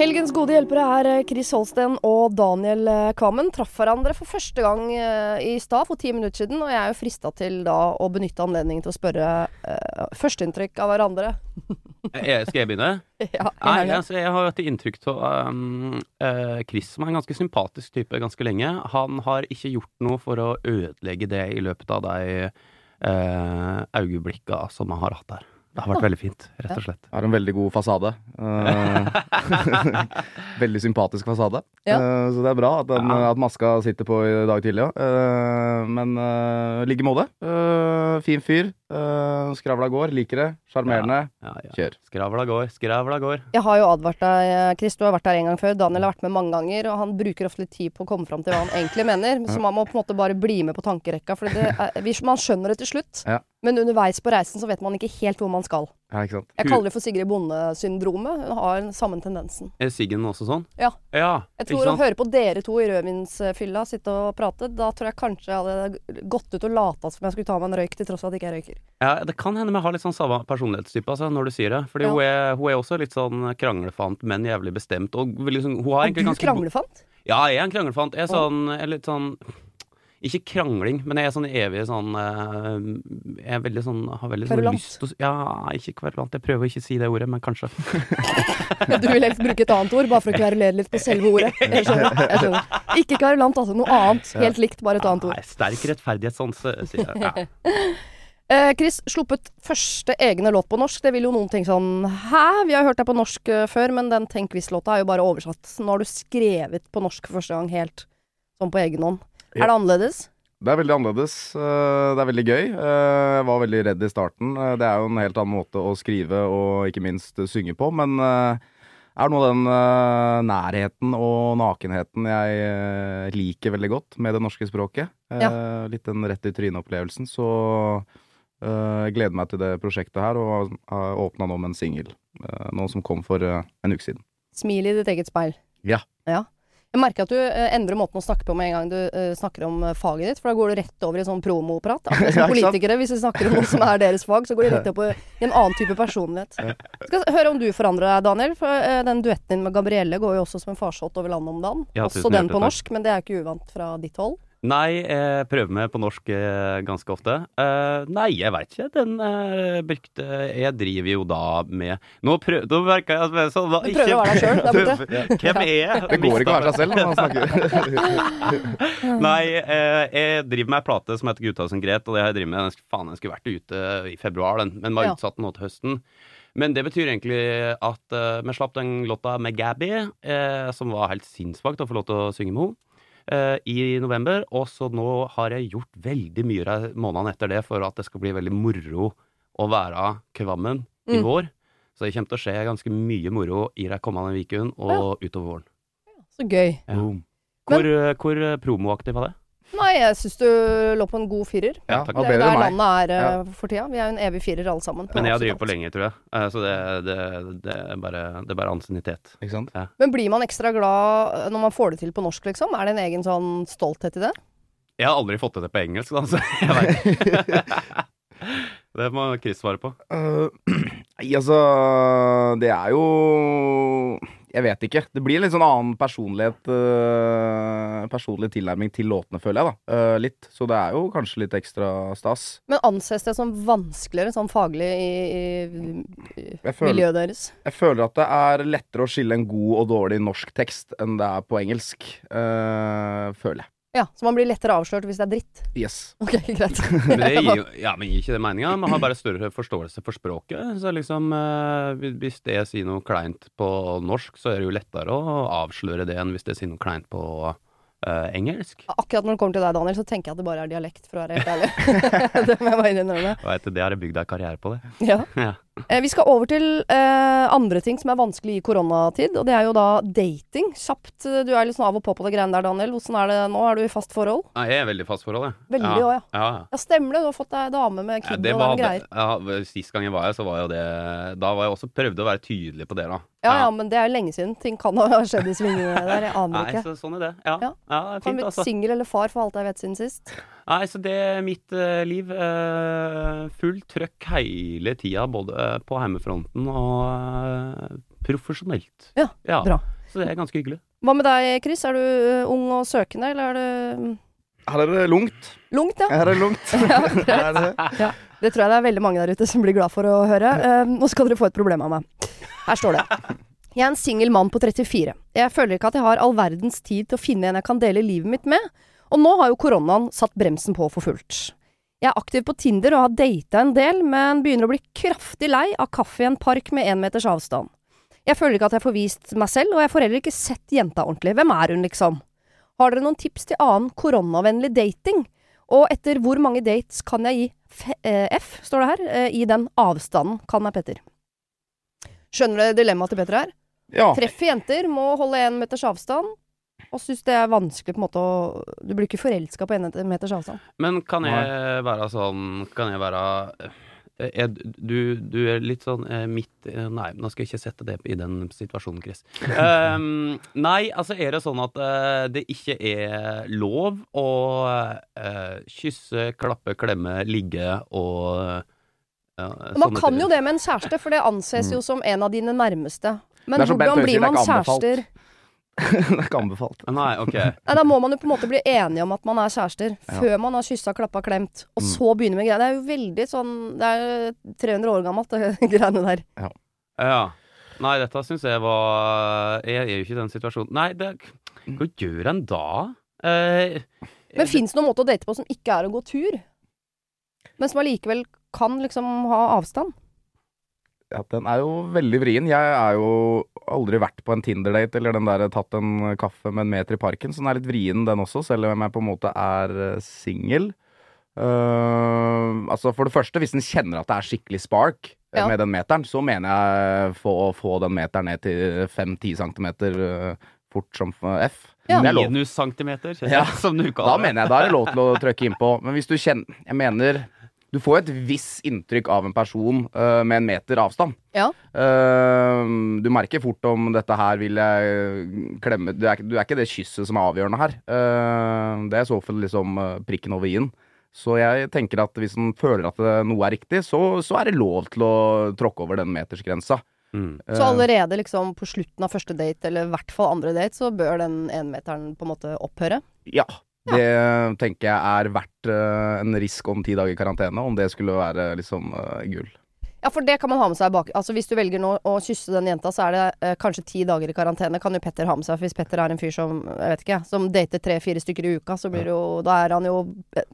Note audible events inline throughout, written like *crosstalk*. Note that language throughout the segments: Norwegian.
Helgens gode hjelpere er eh, Chris Holsten og Daniel eh, Kvammen. Traff hverandre for første gang eh, i stad, for ti minutter siden. Og jeg er jo frista til da å benytte anledningen til å spørre uh, førsteinntrykk av hverandre. Jeg, *laughs* skal jeg begynne? *laughs* ja, Nei, altså, jeg har hatt inntrykk av um, uh, Chris, som er en ganske sympatisk type ganske lenge. Han har ikke gjort noe for å ødelegge det i løpet av de uh, øyeblikka som han har hatt her. Det har vært veldig fint, rett og slett. Har en veldig god fasade. Eh, *laughs* veldig sympatisk fasade. Ja. Eh, så det er bra at, den, Ja. at maska sitter på i dag tidlig òg. men uh, ligger måte. Eh, fin fyr. Uh, skravla går. Liker det. Sjarmerende. Ja, ja. Kjør. Skravla går, skravla går. Jeg har jo advart deg, eh, Chris. Du har vært der en gang før. Daniel har vært med mange ganger. Og han bruker ofte litt tid på å komme fram til hva han egentlig mener. Så man må på en måte bare bli med på tankerekka. For det er, man skjønner det til slutt. Ja. Men underveis på reisen så vet man ikke helt hvor man skal. Ja, ikke sant. Jeg kaller det for Sigrid Bonde-syndromet. Hun har den samme tendensen. Er Siggen også sånn? Ja. ja Jeg tror å høre på dere to i rødvinsfylla sitte og prate, da tror jeg kanskje jeg hadde gått ut og lata som jeg skulle ta meg en røyk, til tross for at jeg ikke røyker. Ja, det kan hende vi har litt sånn samme personlighetstype, altså, når du sier det. Fordi Ja. hun, er, hun er også litt sånn kranglefant, men jævlig bestemt. Og liksom, hun har egentlig du Er du kranglefant? Ja, jeg er en kranglefant. Jeg er sånn jeg er litt sånn Ikke krangling, men jeg er sånn evig sånn eh, Jeg er veldig sånn har veldig sånn lyst til å Ja, ikke kverulant. Jeg prøver å ikke si det ordet, men kanskje. *laughs* Du vil helst bruke et annet ord, bare for å kverulere litt på selve ordet. *laughs* Jeg skjønner. Jeg skjønner. Ikke kverulant, altså. Noe annet. Helt likt, bare et annet Nei, ord. sterk rettferdighetssans, eh, sier jeg. Ja. *laughs* Eh, Chris, sluppet første egne låt på norsk. Det vil jo noen tenke sånn Hæ? Vi har hørt deg på norsk eh, før, men den Tenk hvis-låta er jo bare oversatt. Nå har du skrevet på norsk for første gang helt sånn på egen hånd. Ja. Er det annerledes? Det er veldig annerledes. eh, Det er veldig gøy. Eh, Jeg var veldig redd i starten. Eh, Det er jo en helt annen måte å skrive og ikke minst synge på, men det er av den nærheten og nakenheten jeg liker veldig godt med det norske språket. Ja. Litt den rett i trynet-opplevelsen. Så jeg gleder meg til det prosjektet her, og har åpna nå med en singel. eh, Nå som kom for en uke siden. Smil i ditt eget speil. Ja. ja. Jeg merker at du eh, endrer måten å snakke på med en gang du eh, snakker om eh, faget ditt, for da går du rett over i sånn promoprat. *laughs* Akkurat som politikere, hvis du snakker om noe som er deres fag, så går de rett opp i en annen type personlighet. Skal høre om du forandrer deg, Daniel, for den duetten din med Gabrielle går jo også som en farsott over landet om dagen. Ja, også den på norsk, men det er ikke uvant fra ditt hold. Nei, jeg prøver meg på norsk eh, ganske ofte. Uh, nei, jeg veit ikke. Den uh, brukte Jeg driver jo da med Nå prøv... Nå merka jeg at jeg sånn, da, Du prøver å være deg selv der *laughs* borte. Hvem er jeg? Det går ikke å være seg selv når man snakker. *laughs* Nei, uh, jeg driver med ei plate som heter Gutta som gret, og det har jeg drevet med. Den, faen, den skulle vært ute i februar, den, men var Ja. utsatt nå til høsten. Men det betyr egentlig at vi slapp den låta med Gabby, eh, som var helt sinnssvakt å få lov til å synge med henne. Eh, I november, og så nå har jeg gjort veldig mye de månedene etter det for at det skal bli veldig moro å være Kvammen i Mm. vår. Så det kommer til å skje ganske mye moro i de kommende ukene og utover våren. Så gøy. Ja. Hvor, eh, hvor promoaktiv var det? Nei, jeg syns du lå på en god firer. Ja, takk. det, Det er der landet er eh, Ja. for tida. Vi er jo en evig firer alle sammen. Men jeg har drevet på lenge, tror jeg. Eh, Så det, det, det, er, bare, det er bare ansiennitet. Ikke sant? Men blir man ekstra glad eh, når man får det til på norsk, liksom? Er det en egen sånn stolthet i det? Jeg har aldri fått det på engelsk, da, så *laughs* jeg veit. *laughs* Det må Chris svare på. *clears throat* Uh, altså Det er jo Jeg vet ikke. Det blir litt sånn annen personlighet uh, Personlig tilnærming til låtene, føler jeg, da. Uh, litt. Så det er jo kanskje litt ekstra stas. Men anses det som vanskeligere sånn faglig i, i, i føler, miljøet deres? jeg føler at det er lettere å skille en god og dårlig norsk tekst enn det er på engelsk. Uh, føler jeg. Ja, Så man blir lettere avslørt hvis det er dritt? Yes. *laughs* Ok, greit. *laughs* Men det gir jo ja, men gir ikke det meninga? Man har bare større forståelse for språket. Så liksom, eh, hvis det sier noe kleint på norsk, så er det jo lettere å avsløre det enn hvis det sier noe kleint på eh, engelsk. Akkurat når det kommer til deg, Daniel, så tenker jeg at det bare er dialekt, for å være helt ærlig. *laughs* det må jeg bare innrømme. Og etter det har jeg bygd deg karriere på det. Ja. Ja. Eh, vi skal over til eh, andre ting som er vanskelig i koronatid, og det er jo da dating. Kjapt. eh, Du er litt sånn av og på på det greiene der, Daniel. Hvordan er det nå? Er du i fast forhold? Ja, jeg er veldig fast forhold, jeg. Veldig ja. ja. ja. Ja, stemmer det. Du har fått deg dame med kid ja, og greier. ja, Sist gang jeg var her, så var jo det Da var jeg også prøvde å være tydelig på det, da. Ja, ja, men det er jo lenge siden. Ting kan ha skjedd i svingene der. Jeg aner Nei, ikke. så sånn er det. Ja, Ja. ja. det er fint, altså. singel eller far for alt jeg vet siden sist. Nei, så det er mitt eh, liv. Uh, full trøkk hele tida, både eh, på hjemmefronten og eh, profesjonelt. Ja, bra. Så det er ganske hyggelig. Hva med deg, Chris? Er du eh, ung og søkende, eller er du Her er det lungt. lungt, ja? Her er det lungt. *laughs* Ja, *laughs* Her er det. Det tror jeg det er veldig mange der ute som blir glad for å høre. Eh, nå skal dere få et problem av meg. Her står det. Jeg er en singel mann på 34. Jeg føler ikke at jeg har all verdens tid til å finne en jeg kan dele livet mitt med, og nå har jo koronaen satt bremsen på for fullt. Jeg er aktiv på Tinder og har data en del, men begynner å bli kraftig lei av kaffe i en park med én meters avstand. Jeg føler ikke at jeg får vist meg selv, og jeg får heller ikke sett jenta ordentlig. Hvem er hun, liksom? Har dere noen tips til annen koronavennlig dating? Og etter hvor mange dates kan jeg gi F, eh, F står det her, eh, i den avstanden, kan meg Petter. Skjønner du dilemmaet til Petter her? Ja. Treffer jenter, må holde én meters avstand, og syns det er vanskelig på en måte å Du blir ikke forelska på en meters avstand. Men kan jeg være sånn Kan jeg være eh, er, du, du er litt sånn eh, midt eh, Nei, nå skal jeg ikke sette det i den situasjonen, Chris. Um, *laughs* nei, altså er det sånn at uh, det ikke er lov å uh, kysse, klappe, klemme, ligge og uh, man kan jo det med en kjæreste, for det anses jo som en av dine nærmeste. Men hvordan blir man kjærester? *laughs* det er ikke anbefalt. Nei, ok. Nei, Da må man jo på en måte bli enige om at man er kjærester, før man har kyssa, klappa, klemt, og så begynne med greier. Det er jo veldig sånn Det er 300 år gammelt, det *laughs* greiene der. Ja. Nei, dette syns jeg var Jeg er jo ikke i den situasjonen. Nei, det Hva gjør en da? Eh, Men fins det noen måte å date på som ikke er å gå tur? Men som allikevel kan liksom ha avstand? Ja, den er jo veldig vrien. Jeg er jo aldri vært på en Tinder-date eller den der tatt en kaffe med en meter i parken, så den er litt vrien den også, selv om jeg på en måte er eh, singel. Uh, altså For det første, hvis en kjenner at det er skikkelig spark eh, Ja. med den meteren, så mener jeg få, få den meteren ned til 5-10 centimeter eh, fort som F. Ja. Det er lov. Minus centimeter, Ja. *laughs* som du Da kaller det. mener jeg da er det lov til å trykke innpå. Men hvis du kjenner Jeg mener Du får et visst inntrykk av en person uh, med en meter avstand. Ja. Uh, du merker fort om dette her vil jeg klemme Du er, ikke- du er ikke det kysset som er avgjørende her. Uh, det er i så fall liksom prikken over i-en. Så jeg tenker at hvis en føler at noe er riktig, så, så er det lov til å tråkke over den metersgrensa. Mm. Så allerede liksom på slutten av første date, eller i hvert fall andre date, så bør den enmeteren på en måte opphøre? Ja. Det tenker jeg er verdt øh, en risk om ti dager i karantene, om det skulle være liksom øh, gull. Ja, for det kan man ha med seg bak. Altså Hvis du velger nå å kysse den jenta, så er det eh, kanskje ti dager i karantene. Kan jo Petter ha med seg. For hvis Petter er en fyr som jeg vet ikke, som dater tre-fire stykker i uka, så blir jo Da er han jo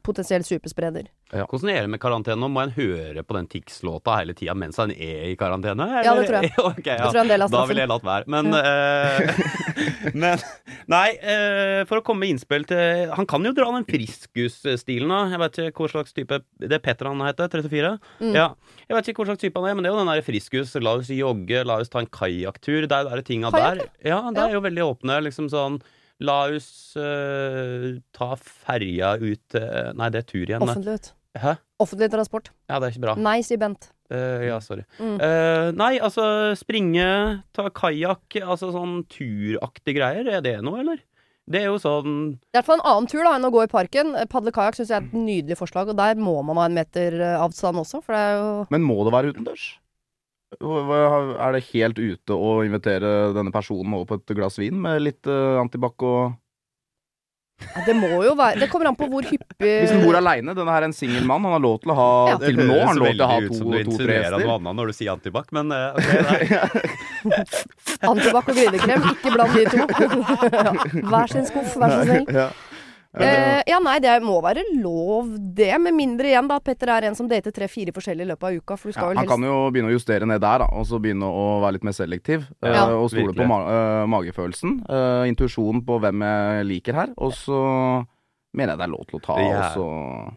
potensielt potensiell superspreder. Hvordan er det med karantene? nå? Må en høre på den Tix-låta hele tida mens han er i karantene? Ja, det tror jeg. *laughs* okay, ja. Det tror jeg en del av Da vil jeg latt være. Men, eh, *laughs* men Nei, eh, for å komme med innspill til Han kan jo dra den friskus-stilen, da. Jeg vet ikke hva slags type Det er Petter han heter? 34? Mm. Ja. Jeg vet ikke hva slags type han er, men det er jo den der friskus. La oss jogge, la oss ta en kajakktur. Det er jo de tinga der. Ja, det er jo veldig åpne. Liksom sånn La oss uh, ta ferja ut Nei, det er tur igjen. Offentlig ut. Hæ? Offentlig transport. Ja, det er ikke bra. Nei, sier Bent. Uh, ja, sorry. Mm. Uh, nei, altså springe, ta kajakk, altså sånn turaktige greier. Er det noe, eller? Det er jo sånn Det er i hvert fall en annen tur da enn å gå i parken. Eh, Padle kajakk syns jeg er et nydelig forslag, og der må man ha en meter avstand også, for det er jo Men må det være utendørs? Er det helt ute å invitere denne personen over på et glass vin med litt uh, antibac og Det må jo være Det kommer an på hvor hyppig Hvis han bor aleine, denne her er en singel mann, han har lov til å ha Ja. Til nå har han lov til å ha ut to- som du insinuerer noe annet når du sier antibac, men eh, ok. Antibac og grinekrem, ikke bland de to. *laughs* Hver sin skuff, vær så snill. Ja. Eh, ja, nei, det må være lov, det. Med mindre igjen da at Petter er en som dater tre-fire forskjellige i løpet av uka. For du Ja, han helst kan jo begynne å justere ned der, da, og så begynne å være litt mer selektiv. eh, Ja. og stole Virkelig. på ma eh, magefølelsen, uh, intuisjonen på hvem jeg liker her. Og så mener jeg det er lov til å ta, Yeah. og er- så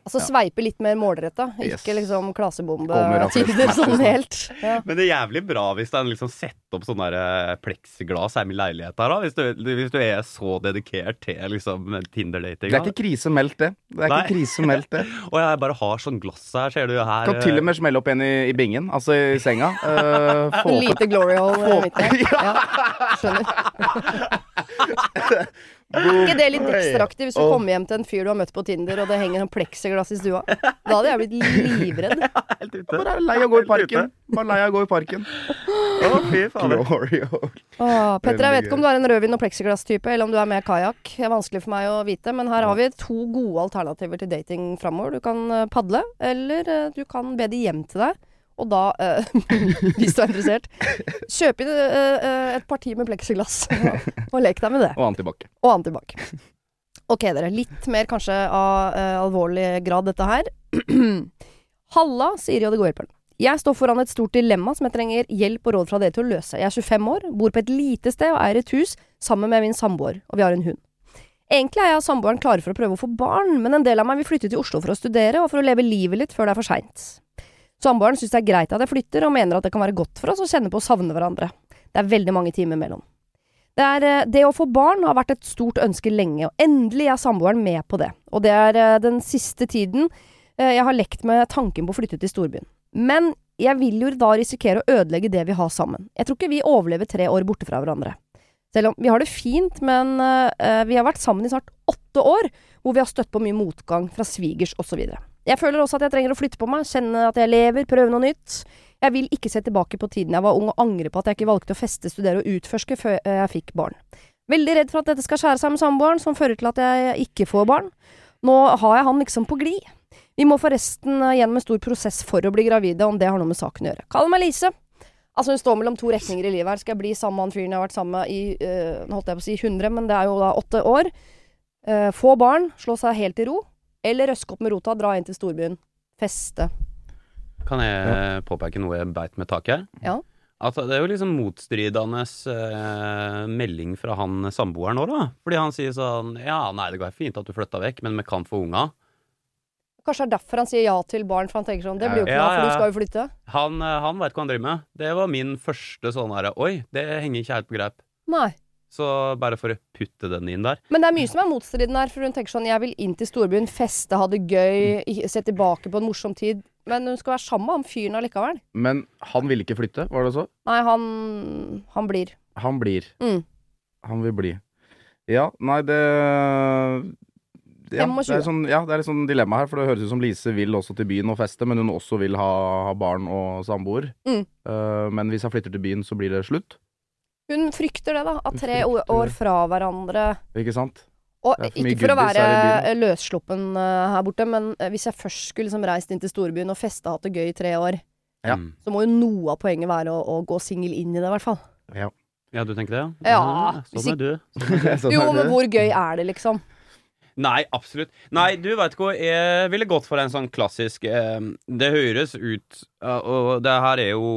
Altså ja. sveipe litt mer målretta, Yes. ikke liksom klasebombe Kommer av tider sånn helt. Ja. Men det er jævlig bra hvis den liksom sett opp sånn der eh, pleksiglass her i leiligheta, da. Hvis du, hvis du er så dedikert til liksom Tinder-dating. Det er ikke krisemeldt, det. Det er Nei. ikke krisemeldt, det. *laughs* Og jeg bare har sånn glass her, ser du her. Kan til og med smelle opp en i, i bingen, altså i senga. Uh, *laughs* få Lite glory hole Få- midt i. *laughs* Ja, skjønner. *laughs* Er ikke det litt ekstraaktig hvis du oh. kommer hjem til en fyr du har møtt på Tinder, og det henger en pleksiglass i stua? Da hadde jeg blitt *laughs* livredd. Helt ute. Bare lei av å gå i parken. Bare lei av å gå i parken. Å, fy fader. Petter, jeg vet ikke om du er en rødvin- og pleksiglass-type, eller om du er med kajakk. Det er vanskelig for meg å vite, men her har vi to gode alternativer til dating framover. Du kan eh, padle, eller eh, du kan be de hjem til deg. Og da, eh, *laughs* hvis du er interessert, kjøp inn eh, eh, et parti med pleksiglass, *laughs* og lek deg med det. Og antibac. Og antibac. Ok, dere. Litt mer kanskje av eh, alvorlig grad, dette her. *clears throat* Halla, sier Jodde Gohjelperen. Jeg står foran et stort dilemma som jeg trenger hjelp og råd fra dere til å løse. Jeg er 25 år, bor på et lite sted og eier et hus sammen med min samboer, og vi har en hund. Egentlig er jeg og samboeren klare for å prøve å få barn, men en del av meg vil flytte til Oslo for å studere og for å leve livet litt før det er for seint. Samboeren syns det er greit at jeg flytter, og mener at det kan være godt for oss å kjenne på å savne hverandre. Det er veldig mange timer mellom. Det, eh, det å få barn har vært et stort ønske lenge, og endelig er samboeren med på det. Og det er eh, den siste tiden eh, jeg har lekt med tanken på å flytte til storbyen. Men jeg vil jo da risikere å ødelegge det vi har sammen. Jeg tror ikke vi overlever tre år borte fra hverandre. Selv om vi har det fint, men vi har vært sammen i snart åtte år, hvor vi har støtt på mye motgang fra svigers osv. Jeg føler også at jeg trenger å flytte på meg, kjenne at jeg lever, prøve noe nytt. Jeg vil ikke se tilbake på tiden jeg var ung og angre på at jeg ikke valgte å feste, studere og utforske før eh, jeg fikk barn. Veldig redd for at dette skal skjære seg med samboeren, som fører til at jeg ikke får barn. Nå har jeg han liksom på glid. Vi må forresten eh, gjennom en stor prosess for å bli gravide, om det har noe med saken å gjøre. Kall meg Lise. Altså Hun står mellom to retninger i livet her. Skal jeg bli sammen med han fyren jeg har vært sammen med i øh, holdt jeg på å si 100, men det er jo da åtte år. Uh, få barn, slå seg helt i ro. Eller røske opp med rota, dra inn til storbyen. Feste. Kan jeg påpeke noe jeg beit med taket? Ja. Altså, det er jo liksom motstridende eh, melding fra han samboeren nå, da. Fordi han sier sånn Ja, nei, det går fint at du flytta vekk, men vi kan få unga. Kanskje det er derfor han sier ja til barn, for han tenker sånn Det blir jo ikke Ja, noe, for ja. du skal jo flytte. Han, eh, han veit hva han driver med. Det var min første sånn herre Oi, det henger ikke helt på greip. Nei. Så bare for å putte den inn der. Men det er mye som er motstridende her, for hun tenker sånn Jeg vil inn til storbyen, feste, ha det gøy, se tilbake på en morsom tid. Men hun skal være sammen med han fyren allikevel. Men han vil ikke flytte, var det så? Nei, han Han blir. Han blir. Mm. Han vil bli. Ja, nei, det ja, det er sånn, ja, det er litt sånn dilemma her, for det høres ut som Lise vil også til byen og feste, men hun også vil ha, ha barn og samboer. Mm. Uh, men hvis hun flytter til byen, så blir det slutt. Hun frykter det, da. At tre år fra hverandre Ikke sant? Og for ikke for å være løssluppen eh, her borte, men eh, hvis jeg først skulle liksom reist inn til storbyen og festa og hatt det gøy i tre år, Ja. Så må jo noe av poenget være å, å gå singel inn i det, i hvert fall. Ja, du tenker det? Ja, ja Sånn er du. *laughs* Sånn Jo, men hvor gøy er det, liksom? Nei, absolutt. Nei, du veit hva, jeg ville gått for en sånn klassisk eh, Det høres ut eh, Og det her er jo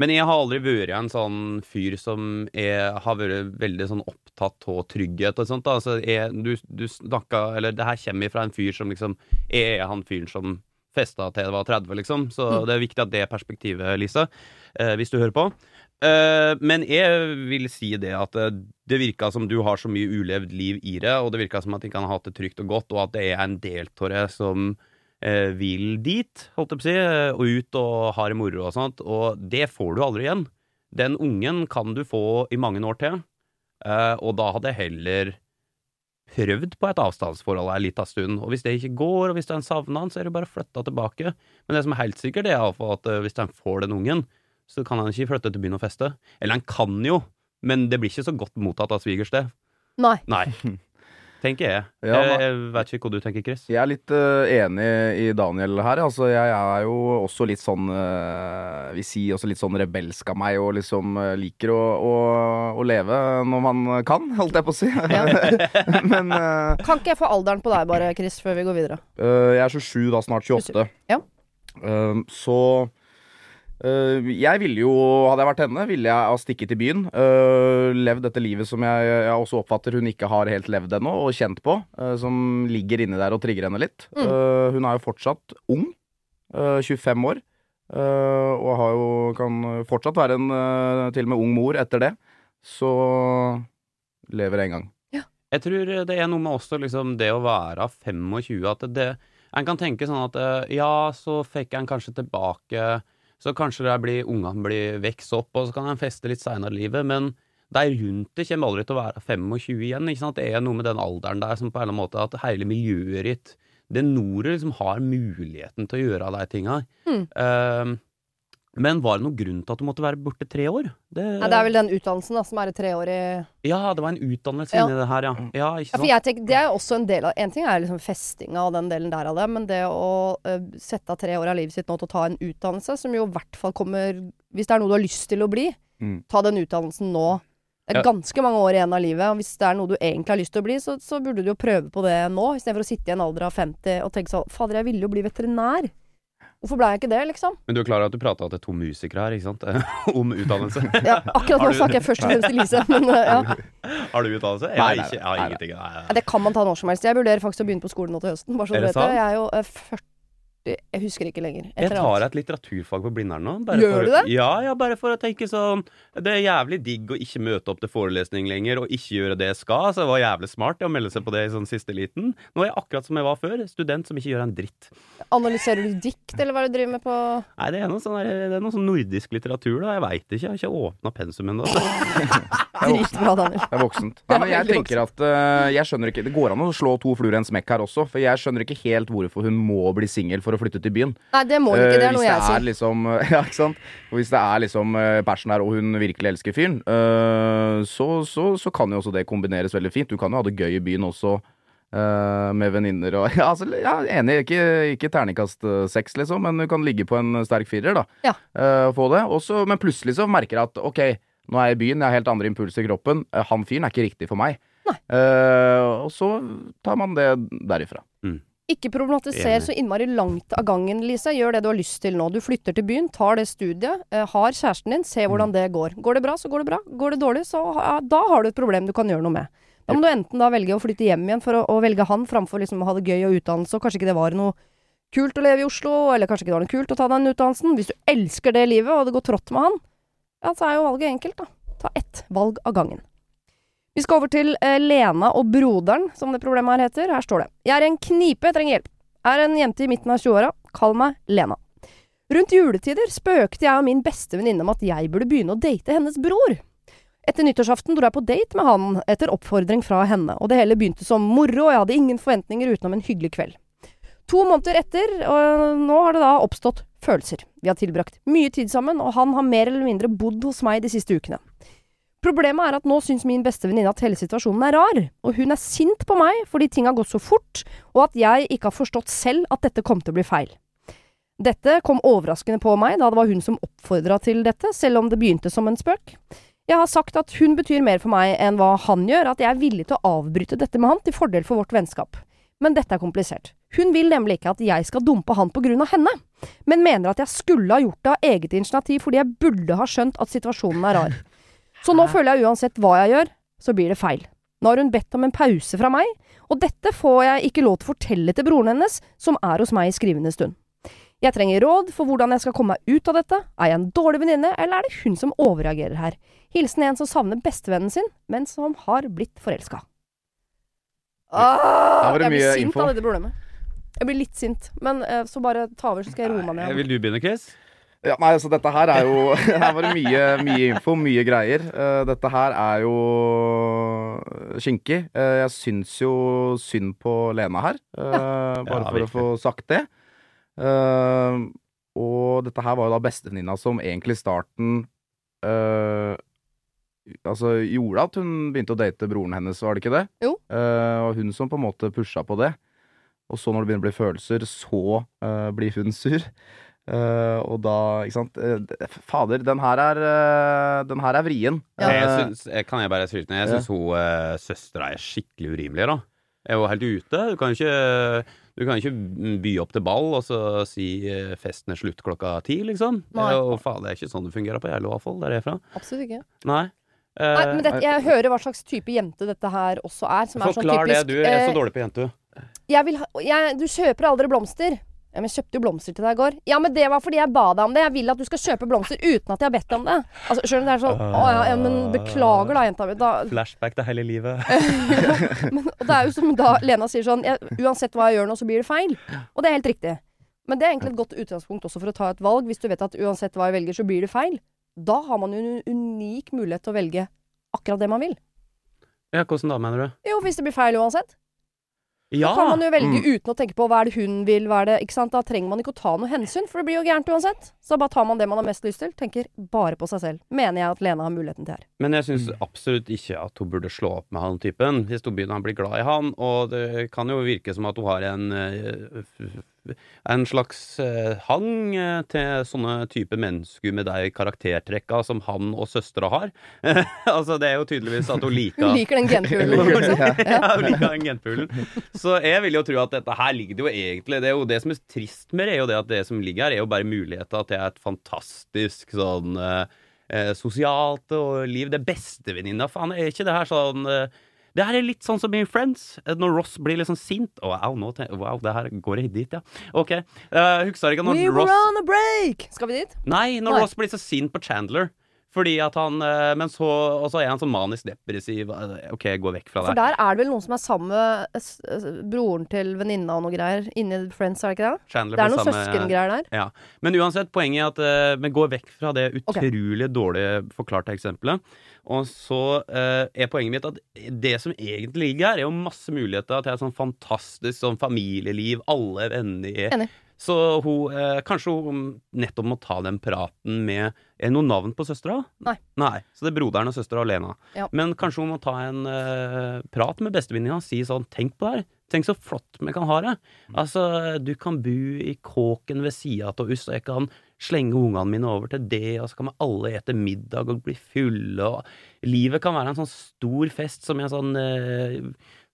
Men jeg har aldri vært en sånn fyr som er, har vært veldig sånn opptatt av trygghet og sånt. da. Altså, jeg, du, du snakka Eller det her kommer fra en fyr som liksom er han fyren som festa til jeg var 30, liksom. Så Mm. det er viktig at det perspektivet, Lise, eh, hvis du hører på. Uh, men jeg vil si det at eh, det virka som du har så mye ulevd liv i det, og det virka som at de kan ha hatt det trygt og godt, og at det er en del av det som vil dit, holdt jeg på å si, eh, og ut og har det moro og sånt, og det får du aldri igjen. Den ungen kan du få i mange år til, eh, og da hadde jeg heller prøvd på et avstandsforhold ei lita stund, og hvis det ikke går, og hvis den savner han, så er det bare å flytte tilbake. Men det som er helt sikkert, det er iallfall at eh, hvis den får den ungen, så kan han ikke flytte til byen og feste. Eller han kan jo, men det blir ikke så godt mottatt av svigers, det. Nei. Nei. *laughs* Tenker jeg. Ja, jeg, jeg vet ikke hva du tenker, Chris. Jeg er litt uh, enig i Daniel her. Altså, jeg er jo også litt sånn uh, Vi sier også litt sånn rebelsk av meg, og liksom uh, liker å, å, å leve når man kan, holdt jeg på å si. *laughs* *laughs* Men eh, Kan ikke jeg få alderen på deg bare, Chris, før vi går videre? eh, jeg er 27, da snart 28. Ja. Eh, så eh, jeg ville jo, hadde jeg vært henne, ville jeg ha stikket til byen. eh, levd dette livet som jeg, jeg også oppfatter hun ikke har helt levd ennå, og kjent på. eh, som ligger inni der og trigger henne litt. Mm. Eh, hun er jo fortsatt ung. eh, 25 år. eh, og har jo, kan fortsatt være en eh, til og med ung mor etter det. Så lever en gang. Jeg tror det er noe med også liksom det å være 25 at det En kan tenke sånn at eh, ja, så fikk en kanskje tilbake Så kanskje det blir ungene blir vokst opp, og så kan de feste litt seinere i livet, men de rundt det kommer aldri til å være 25 igjen. ikke sant? Det er noe med den alderen der som på en eller annen måte at hele miljøet ditt Det nordet liksom har muligheten til å gjøre de tinga. Mm. Eh, men var det noen grunn til at du måtte være borte tre år? Det, Nei, det er vel den utdannelsen da, som er et treårig Ja, det var en utdannelse Ja. inni det her, ja. ja ikke Ja, sant? for jeg tenker, Det er jo også en del av En ting er liksom festinga og den delen der av det, men det å uh, sette av tre år av livet sitt nå til å ta en utdannelse, som jo i hvert fall kommer Hvis det er noe du har lyst til å bli, Mm. ta den utdannelsen nå. Det er ganske mange år igjen av livet, og hvis det er noe du egentlig har lyst til å bli, så, så burde du jo prøve på det nå, istedenfor å sitte i en alder av 50 og tenke sånn Fader, jeg ville jo bli veterinær. Hvorfor ble jeg ikke det, liksom? Men du er klar over at du prata til to musikere her, ikke sant? *laughs* Om utdannelse. *laughs* Ja, akkurat nå snakker jeg først og fremst til Lise, men ja. *laughs* Har du utdannelse? Jeg har ingenting. Nei, nei. Det kan man ta når som helst. Jeg vurderer faktisk å begynne på skolen nå til høsten. Bare så Er du vet det. Jeg er jo eh, 40 Jeg husker ikke lenger. Jeg tar et litteraturfag på Blindern nå. Gjør for, du det? Ja, ja, bare for å tenke sånn Det er jævlig digg å ikke møte opp til forelesning lenger og ikke gjøre det jeg skal, så det var jævlig smart å melde seg på det i sånn siste liten. Nå er jeg akkurat som jeg var før, student som ikke gjør en dritt. Analyserer du dikt, eller hva er det du driver med på Nei, det er noe sånn, der, det er noe sånn nordisk litteratur, da. Jeg veit ikke. Jeg har ikke åpna pensum ennå. *laughs* Dritbra, Daniel. Det er voksent. Nei, men jeg tenker at uh, Jeg skjønner ikke Det går an å slå to fluer i en smekk her også, for jeg skjønner ikke helt hvorfor hun må bli singel for å flytte til byen. Nei, det må du ikke. Det Eh, er noe hvis jeg det er sier. liksom *laughs* Ja, ikke sant? Og hvis det er liksom uh, passion her, og hun virkelig elsker fyren, eh, så, så, så kan jo også det kombineres veldig fint. Du kan jo ha det gøy i byen også. eh, med venninner og *laughs* ja, altså, ja, Enig, ikke, ikke terningkast eh, seks, liksom, men du kan ligge på en sterk firer, da. Ja. Eh, få det. Også, men plutselig så merker jeg at ok, nå er jeg i byen, jeg har helt andre impulser i kroppen. Eh, han fyren er ikke riktig for meg. Nei. Eh, og så tar man det derifra. Ikke problematiser Enig. så innmari langt av gangen, Lise. Gjør det du har lyst til nå. Du flytter til byen, tar det studiet, eh, har kjæresten din, se Mm. hvordan det går. Går det bra, så går det bra. Går det dårlig, så ja, da har du et problem du kan gjøre noe med. Da må du enten da velge å flytte hjem igjen for å, å velge han, framfor liksom å ha det gøy og utdannelse, og kanskje ikke det var noe kult å leve i Oslo, eller kanskje ikke det var noe kult å ta den utdannelsen. Hvis du elsker det livet, og det går trått med han, ja, så er jo valget enkelt, da. Ta ett valg av gangen. Vi skal over til eh, Lena og broderen, som det problemet her heter. Her står det. Jeg er i en knipe, jeg trenger hjelp. Er en jente i midten av 20-åra. Kall meg Lena. Rundt juletider spøkte jeg og min beste venninne om at jeg burde begynne å date hennes bror. Etter nyttårsaften dro jeg på date med han etter oppfordring fra henne, og det hele begynte som moro, og jeg hadde ingen forventninger utenom en hyggelig kveld. To måneder etter, og nå har det da oppstått følelser. Vi har tilbrakt mye tid sammen, og han har mer eller mindre bodd hos meg de siste ukene. Problemet er at nå syns min beste venninne at hele situasjonen er rar, og hun er sint på meg fordi ting har gått så fort, og at jeg ikke har forstått selv at dette kom til å bli feil. Dette kom overraskende på meg da det var hun som oppfordra til dette, selv om det begynte som en spøk. Jeg har sagt at hun betyr mer for meg enn hva han gjør, at jeg er villig til å avbryte dette med han til fordel for vårt vennskap. Men dette er komplisert. Hun vil nemlig ikke at jeg skal dumpe han på grunn av henne, men mener at jeg skulle ha gjort det av eget initiativ fordi jeg burde ha skjønt at situasjonen er rar. Så nå føler jeg uansett hva jeg gjør, så blir det feil. Nå har hun bedt om en pause fra meg, og dette får jeg ikke lov til å fortelle til broren hennes, som er hos meg i skrivende stund. Jeg trenger råd for hvordan jeg skal komme meg ut av dette. Er jeg en dårlig venninne, eller er det hun som overreagerer her? Hilsen en som savner bestevennen sin, men som har blitt forelska. Ah, jeg blir sint info. av dette problemet. Jeg blir litt sint, men eh, så bare ta over, så skal jeg roe meg ned. Vil du begynne, Chris? Ja, nei, altså dette her er jo *laughs* Her var det mye, mye info, mye greier. Uh, dette her er jo skinkig. Uh, jeg syns jo synd på Lena her, eh, bare Ja, for å få sagt det. Eh, og dette her var jo da bestevenninna som egentlig i starten eh, Altså gjorde at hun begynte å date broren hennes, var det ikke det? Jo. Eh, og hun som på en måte pusha på det. Og så når det begynner å bli følelser, så eh, blir hun sur. Eh, og da, ikke sant eh, Fader, den her er uh, Den her er vrien. Ja. Jeg synes, kan jeg bare skryte ned? Jeg syns hun uh, søstera er skikkelig urimelig, da. Jeg er jo helt ute. Du kan ikke du kan ikke by opp til ball og så si eh, festen er slutt klokka ti, liksom. Nei. Og faen, det er ikke sånn det fungerer på Gjerlo, iallfall, der jeg er fra. Absolutt ikke. Nei. Eh, Nei, men dette, jeg hører hva slags type jente dette her også er. Som er sånn typisk det, du er så eh, dårlig på jente. jeg vil ha, jeg, Du kjøper aldri blomster. Ja, men jeg kjøpte jo blomster til deg i går. Ja, men det var fordi jeg ba deg om det. Jeg vil at du skal kjøpe blomster uten at jeg har bedt deg om det. Altså, Sjøl om det er sånn Å ja, ja, men beklager da, jenta mi. Da, Flashback til hele livet. *laughs* men, og det er jo som da Lena sier sånn jeg, Uansett hva jeg gjør nå, så blir det feil. Og det er helt riktig. Men det er egentlig et godt utgangspunkt også for å ta et valg. Hvis du vet at uansett hva jeg velger, så blir det feil. Da har man jo en unik mulighet til å velge akkurat det man vil. Ja, hvordan da, mener du? Jo, hvis det blir feil uansett. Ja! kan man jo velge Mm. uten å tenke på hva er det hun vil, hva er det Ikke sant. Da trenger man ikke å ta noe hensyn, for det blir jo gærent uansett. Så bare tar man det man har mest lyst til. Tenker bare på seg selv. Mener jeg at Lena har muligheten til her. Men jeg syns Mm. absolutt ikke at hun burde slå opp med han typen, hvis hun begynner å bli glad i han. Og det kan jo virke som at hun har en eh, en slags eh, hang eh, til sånne type mennesker med de karaktertrekka som han og søstera har. *laughs* altså, det er jo tydeligvis at hun liker Hun liker den genpoolen. Liksom. ja, *laughs* hun liker den genpoolen. Så jeg vil jo tro at dette her ligger det jo egentlig Det er jo det som er trist med det, er jo det at det som ligger her, er jo bare muligheter til et fantastisk sånn eh, eh, sosialt og liv. Det bestevenninna, faen, er ikke det her sånn eh, det her er litt sånn som i Friends, eh, når Ross blir sånn sint. Oh, au, nå wow, det her går jeg dit, ja. OK. Uh, Husker ikke når We were on a break! Skal vi dit? Nei, når Nei. Ross blir så sint på Chandler. Fordi at han eh, Men så er han sånn manisk depressiv. eh, OK, gå vekk fra det. For der er det vel noen som er sammen med s- broren til venninna og noe greier inni Friends, er det ikke det? Chandler Det er noen sammen med- søskengreier der. Ja. Men uansett, poenget er at eh, vi går vekk fra det utrolig utrolig dårlige forklarte eksempelet. Og så uh, er poenget mitt at det som egentlig ligger her, er jo masse muligheter til et sånn fantastisk sånn familieliv, alle er venner. Enig. Så hun, eh, kanskje hun nettopp må ta den praten med Er det noe navn på søstera? Nei. Nei. Så det er broderen og søstera alene Lena. Ja. Men kanskje hun må ta en eh, prat med bestevenninna og si sånn Tenk på det her. Tenk så flott vi kan ha det. Altså, du kan bo i kåken ved sida av oss, og jeg kan slenge ungene mine over til det, og så kan vi alle ete middag og bli fulle, og livet kan være en sånn stor fest som i en sånn eh,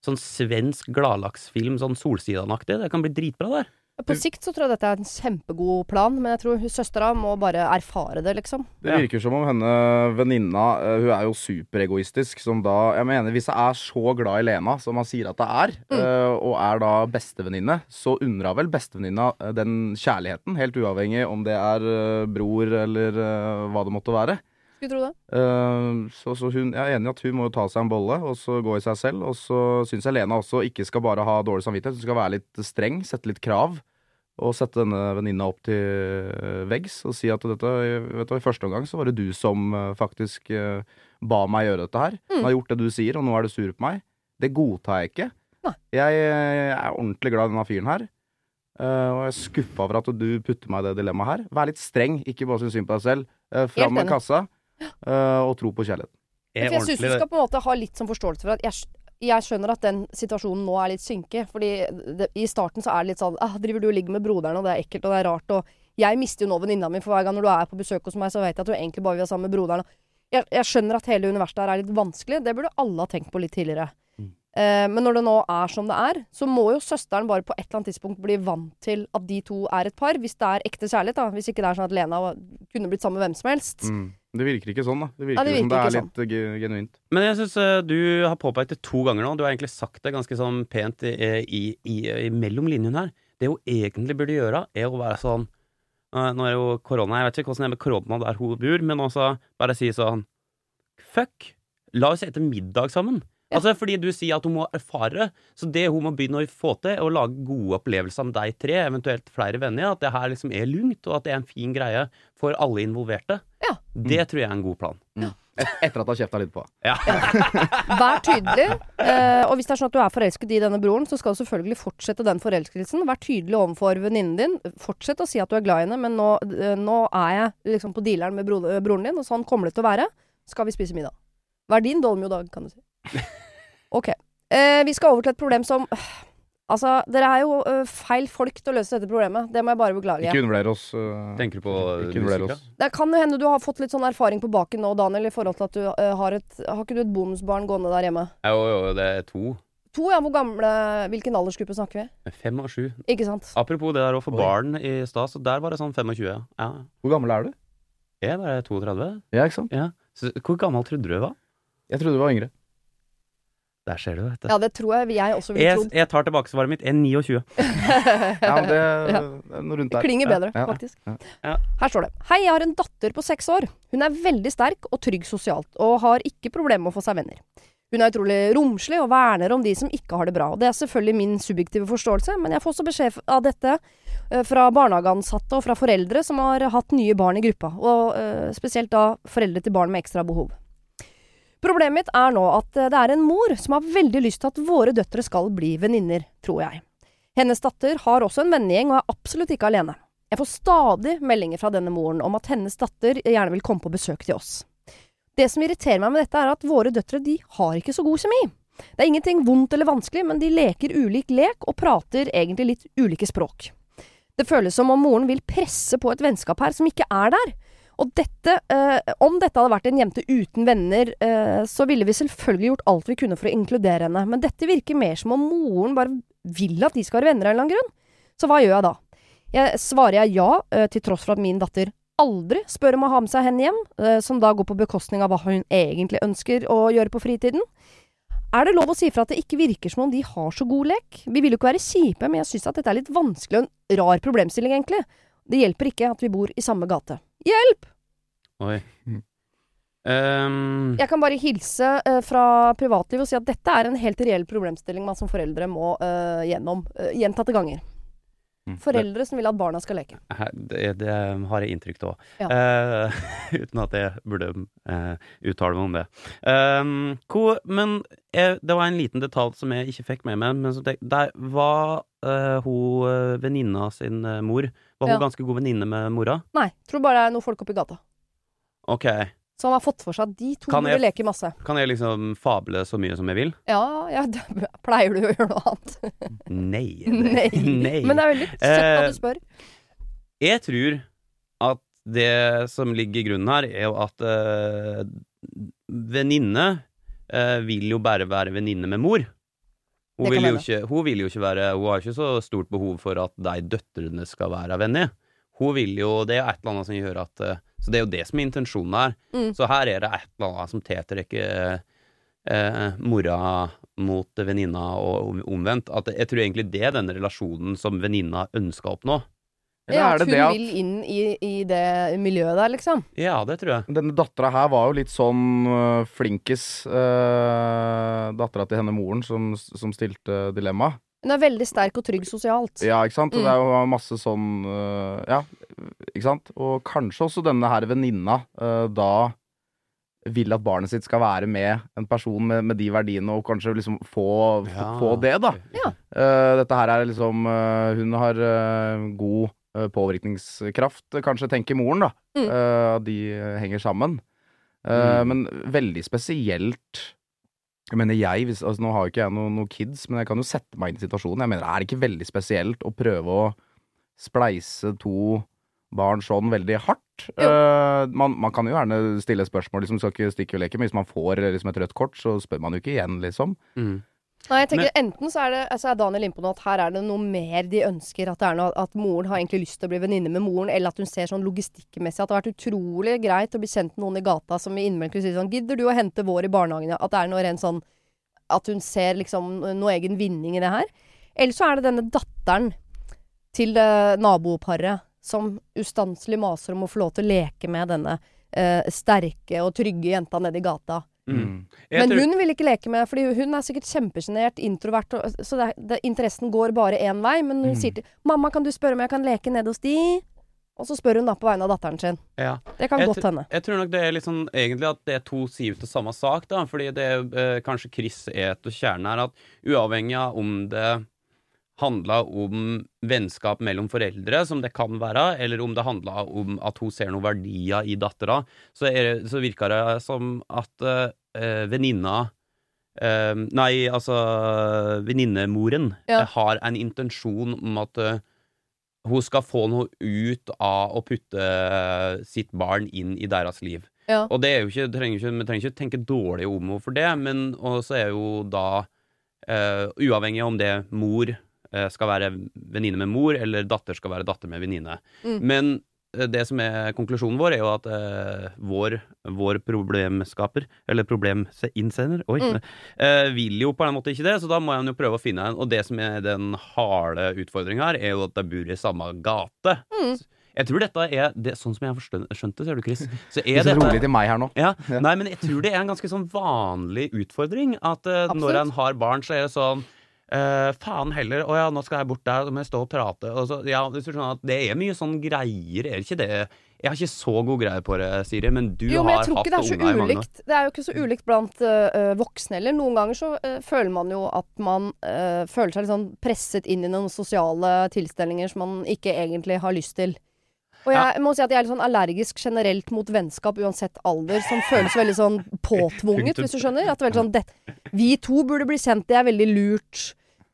Sånn svensk gladlaksfilm, sånn Solsidan-aktig. Det kan bli dritbra der. På sikt så tror jeg dette er en kjempegod plan, men jeg tror søstera må bare erfare det, liksom. Det Ja. virker som om henne venninna eh, Hun er jo superegoistisk. Som da Jeg mener, hvis jeg er så glad i Lena som han sier at det er, Mm. eh, og er da bestevenninne, så unner hun vel bestevenninna eh, den kjærligheten. Helt uavhengig om det er bror eller hva det måtte være. Skulle tro det. Uh, så, så hun, jeg er enig i at hun må ta seg en bolle og så gå i seg selv. Og så syns jeg Lena også ikke skal bare ha dårlig samvittighet. Hun skal være litt streng, sette litt krav. Og sette denne venninna opp til eh, veggs og si at dette, vet du, i første omgang så var det du som eh, faktisk ba meg gjøre dette her. Mm. Jeg har gjort det du sier, og nå er du sur på meg. Det godtar jeg ikke. Nei. Jeg, er ordentlig glad i denne fyren her. og jeg er skuffa over at du putter meg i det dilemmaet her. Vær litt streng, ikke bare syns synd på deg selv. Uh, fram med kassa, og tro på kjærlighet. Er jeg syns du skal på en måte ha litt sånn forståelse for at jeg, jeg skjønner at den situasjonen nå er litt synke. Fordi det, i starten så er det litt sånn ah, Driver du og ligger med broderen, og det er ekkelt, og det er rart, og Jeg mister jo nå venninna mi, for hver gang når du er på besøk hos meg, så vet jeg at du egentlig bare vil være sammen med broderen. Jeg, jeg skjønner at hele universet her er litt vanskelig. Det burde alle ha tenkt på litt tidligere. Mm. Eh, men når det nå er som det er, så må jo søsteren bare på et eller annet tidspunkt bli vant til at de to er et par. Hvis det er ekte kjærlighet, da. Hvis ikke det er sånn at Lena kunne blitt sammen med hvem som helst. Mm. Det virker ikke sånn, da. Det virker, Ja, det som det er ikke litt eh, genuint. Men jeg syns du har påpekt det to ganger nå. Du har egentlig sagt det ganske sånn pent i, i, i, i mellom linjene her. Det hun egentlig burde gjøre, er å være sånn uh, Nå er jo korona, jeg vet ikke hvordan det er med korona der hun bor, men også bare si sånn Fuck! La oss ete middag sammen. Ja. Altså Fordi du sier at hun må erfare, så det hun må begynne å få til, er å lage gode opplevelser med deg tre, eventuelt flere venner. At det her liksom er lugnt, og at det er en fin greie for alle involverte. Ja. Det tror jeg er en god plan. Et, etter at du har kjefta litt på. Ja. *laughs* Vær tydelig. Eh, og hvis det er sånn at du er forelsket i denne broren, så skal du selvfølgelig fortsette den forelskelsen. Vær tydelig overfor venninnen din. Fortsett å si at du er glad i henne, men nå, eh, nå er jeg liksom på dealeren med bro broren din, og sånn kommer det til å være. Skal vi spise middag? Hva er din dolmio-dag, kan du si. Ok. Eh, vi skal over til et problem som Altså, dere er jo eh, feil folk til å løse dette problemet. Det må jeg bare beklage. Ikke undervurder oss. eh, Tenker du på Ikke undervurder oss. Det kan jo hende du har fått litt sånn erfaring på baken nå, Daniel, i forhold til at du eh, har et Har ikke du et bonusbarn gående der hjemme? Jo, jo, det er to. To, ja. Hvor gamle Hvilken aldersgruppe snakker vi? Fem og sju. Ikke sant? Apropos det der å få Oi. barn i stad, så der var det sånn 25. Ja. Hvor gammel er du? Jeg er 32. Ja, ikke sant? Ja. Så, hvor gammel trodde du jeg var? Jeg trodde du var yngre. Der ser du, vet du. Ja, det tror jeg jeg også ville trodd. jeg tar tilbake svaret mitt. Jeg er 29. *laughs* Ja, men det, Ja. er noe rundt der. Klinger bedre, Ja, ja. faktisk. ja. Ja. Her står det. Hei, jeg har en datter på seks år. Hun er veldig sterk og trygg sosialt, og har ikke problemer med å få seg venner. Hun er utrolig romslig og verner om de som ikke har det bra. Og det er selvfølgelig min subjektive forståelse, men jeg får også beskjed av dette eh, fra barnehageansatte og fra foreldre som har hatt nye barn i gruppa, og eh, spesielt da foreldre til barn med ekstra behov. Problemet mitt er nå at eh, det er en mor som har veldig lyst til at våre døtre skal bli venninner, tror jeg. Hennes datter har også en vennegjeng og er absolutt ikke alene. Jeg får stadig meldinger fra denne moren om at hennes datter gjerne vil komme på besøk til oss. Det som irriterer meg med dette, er at våre døtre de har ikke så god kjemi. Det er ingenting vondt eller vanskelig, men de leker ulik lek og prater egentlig litt ulike språk. Det føles som om moren vil presse på et vennskap her som ikke er der. Og dette, eh, om dette hadde vært en jente uten venner, eh, så ville vi selvfølgelig gjort alt vi kunne for å inkludere henne, men dette virker mer som om moren bare vil at de skal være venner av en eller annen grunn. Så hva gjør jeg da? Jeg svarer jeg ja, eh, til tross for at min datter aldri spør om å ha med seg henne hjem, eh, som da går på bekostning av hva hun egentlig ønsker å gjøre på fritiden. Er det lov å si fra at det ikke virker som om de har så god lek? Vi vil jo ikke være kjipe, men jeg syns at dette er litt vanskelig og en rar problemstilling, egentlig. Det hjelper ikke at vi bor i samme gate. Hjelp! Oi. Um, Jeg kan bare hilse uh, fra privatlivet og si at dette er en helt reell problemstilling man som foreldre må uh, gjennom uh, gjentatte ganger. Mm. Foreldre som vil at barna skal leke. Det, det har jeg inntrykk av. Ja. Eh, *laughs* uten at jeg burde uttale meg om det. Hvor, men jeg, det var en liten detalj som jeg ikke fikk med meg. Men som tenk, der var hun venninna sin mor Var hun Ja. ganske god venninne med mora? Nei, tror bare det er noen folk oppi gata. OK. Som har fått for seg at de to Kan jeg- leke masse. Kan jeg liksom fable så mye som jeg vil? Ja, ja, *laughs* pleier du å gjøre noe annet? Nei. *laughs* Nei. Nei. Men det er veldig søtt at Eh, du spør. Jeg tror at det som ligger i grunnen her, er jo at øh, venninne øh, vil jo bare være venninne med mor. Hun vil, jo ikke, hun vil jo ikke være Hun har ikke så stort behov for at de døtrene skal være venner. Hun vil jo Det er et eller annet som gjør at eh, Så det er jo det som er intensjonen her. Mm. Så her er det et eller annet som tiltrekker eh, mora mot venninna og omvendt. At jeg tror egentlig det er den relasjonen som venninna ønsker å oppnå. Eller Ja, at hun det at vil inn i, i det miljøet der, liksom. Ja, det tror jeg. Denne dattera her var jo litt sånn uh, flinkis. Uh, dattera til henne moren som, som stilte dilemma. Hun er veldig sterk og trygg sosialt. Ja, ikke sant? Mm. det er jo masse sånn uh, Ja, ikke sant? Og kanskje også denne her venninna uh, da vil at barnet sitt skal være med en person med, med de verdiene, og kanskje liksom få, Ja. få det, da. Ja. Uh, dette her er liksom uh, Hun har uh, god påvirkningskraft, kanskje, tenker moren, da. Mm. Eh, de henger sammen. Eh, Mm. Men veldig spesielt jeg mener jeg, hvis, altså Nå har jo ikke jeg noen noe kids, men jeg kan jo sette meg inn i situasjonen. Jeg mener, Er det ikke veldig spesielt å prøve å spleise to barn sånn veldig hardt? Eh, man, man kan jo gjerne stille spørsmål, liksom, skal ikke stikke og leke, men hvis man får liksom, et rødt kort, så spør man jo ikke igjen, liksom. Mm. Nei, jeg tenker Enten så er, det, altså er Daniel innpå noe at her er det noe mer de ønsker. At, det er noe, at moren har egentlig lyst til å bli venninne med moren, eller at hun ser sånn logistikkmessig at det har vært utrolig greit å bli kjent med noen i gata som innimellom sier sånn 'Gidder du å hente vår i barnehagen?' ja?» At det er noe rent sånn At hun ser liksom noe egen vinning i det her. Eller så er det denne datteren til det naboparet som ustanselig maser om å få lov til å leke med denne eh, sterke og trygge jenta nede i gata. Mm. Men tror- hun vil ikke leke med, fordi hun er sikkert kjempesjenert, introvert, og, så det, det, interessen går bare én vei. Men hun Mm. sier til 'mamma, kan du spørre om jeg kan leke nede hos de?' Og så spør hun da på vegne av datteren sin. ja. Det kan Jeg godt hende. Jeg tror nok det er litt sånn egentlig at det er to sider til samme sak, da. Fordi det er eh, kanskje Chris er og kjernen her, at uavhengig av om det handla om vennskap mellom foreldre, som det kan være, eller om det handla om at hun ser noen verdier i dattera, så, er, det- så virker det som at uh, venninna eh, Nei, altså venninnemoren Ja. eh, har en intensjon om at eh, hun skal få noe ut av å putte sitt barn inn i deres liv. Ja. Og det er jo ikke, trenger ikke, vi trenger ikke tenke dårlig om henne for det, men også er jo da eh, Uavhengig om det mor eh, skal være venninne med mor, eller datter skal være datter med venninne. Mm. Men eh, det som er konklusjonen vår, er jo at uh, vår, vår problemskaper, eller probleminnsender, oi, Mm. uh, vil jo på en måte ikke det, så da må han jo prøve å finne en. Og det som er den harde utfordringa her, er jo at de bor i samme gate. Mm. Jeg tror dette er det, Sånn som jeg har skjønt det, ser du, Chris, så er så rolig til meg her nå. ja, Ja. Nei, men jeg tror det er en ganske sånn vanlig utfordring. At uh, når en har barn, så er det sånn eh, faen heller, å ja, nå skal jeg bort der, så må jeg stå og prate. Og så, ja, det er mye sånn greier, er det ikke det? Jeg har ikke så god greie på det, Siri, men du Jo, men har hatt er unger i mange år. Det er jo ikke så ulikt blant øh, voksne heller. Noen ganger så uh, føler man jo at man føler seg litt sånn presset inn i noen sosiale tilstelninger som man ikke egentlig har lyst til. Og jeg må si at jeg er litt sånn allergisk generelt mot vennskap uansett alder, som føles veldig sånn påtvunget, hvis du skjønner. At det er veldig sånn det, Vi to burde bli kjent, det er veldig lurt.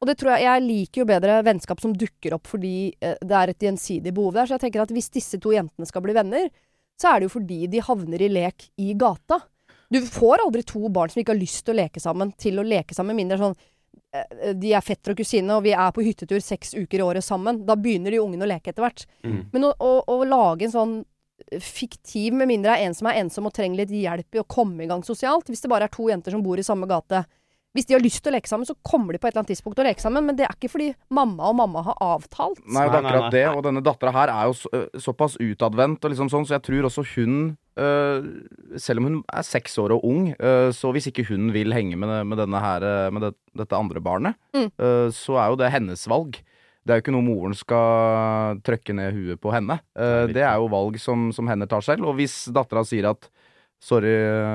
Og det tror jeg, jeg liker jo bedre vennskap som dukker opp fordi eh, det er et gjensidig behov der. Så jeg tenker at hvis disse to jentene skal bli venner, så er det jo fordi de havner i lek i gata. Du får aldri to barn som ikke har lyst til å leke sammen, til å leke sammen. Mindre sånn de er fetter og kusine, og vi er på hyttetur seks uker i året sammen. Da begynner de ungene å leke etter hvert. Mm. Men å, å, å lage en sånn fiktiv, med mindre det er en som er ensom og trenger litt hjelp i å komme i gang sosialt, hvis det bare er to jenter som bor i samme gate Hvis de har lyst til å leke sammen, så kommer de på et eller annet tidspunkt til å leke sammen, men det er ikke fordi mamma og mamma har avtalt. Nei, det er akkurat det. Og denne dattera her er jo så, såpass utadvendt, og liksom sånn, så jeg tror også hun øh, Selv om hun er seks år og ung, øh, så hvis ikke hun vil henge med, med, denne her, med det, dette andre barnet, Mm. øh, så er jo det hennes valg. Det er jo ikke noe moren skal trøkke ned huet på henne. Eh, det er jo valg som, som henne tar selv. Og hvis dattera sier at Sorry,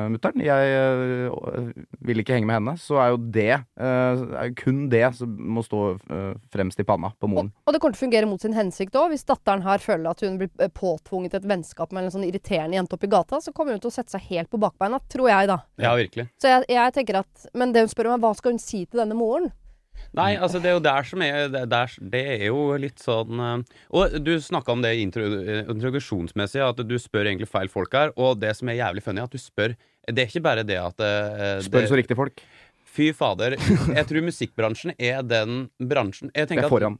mutter'n, jeg øh, vil ikke henge med henne. Så er jo det er kun det som må stå øh, fremst i panna på Og, moren. og det kommer til å fungere mot sin hensikt òg. Hvis datteren her føler at hun blir eh, påtvunget et vennskap med en sånn irriterende jente oppi gata, så kommer hun til å sette seg helt på bakbeina, tror jeg, da. Ja, virkelig. Så jeg, jeg tenker at Men det hun spør om, er hva skal hun si til denne moren? Nei, altså det er jo der som er Det, der, det er jo litt sånn eh, Og du snakka om det eh, introduksjonsmessig, at du spør egentlig feil folk her. Og det som er jævlig funny, at du spør Det er ikke bare det at eh, Spør det, så riktige folk. Fy fader. Jeg tror musikkbransjen er den bransjen jeg Det tenker er at, foran.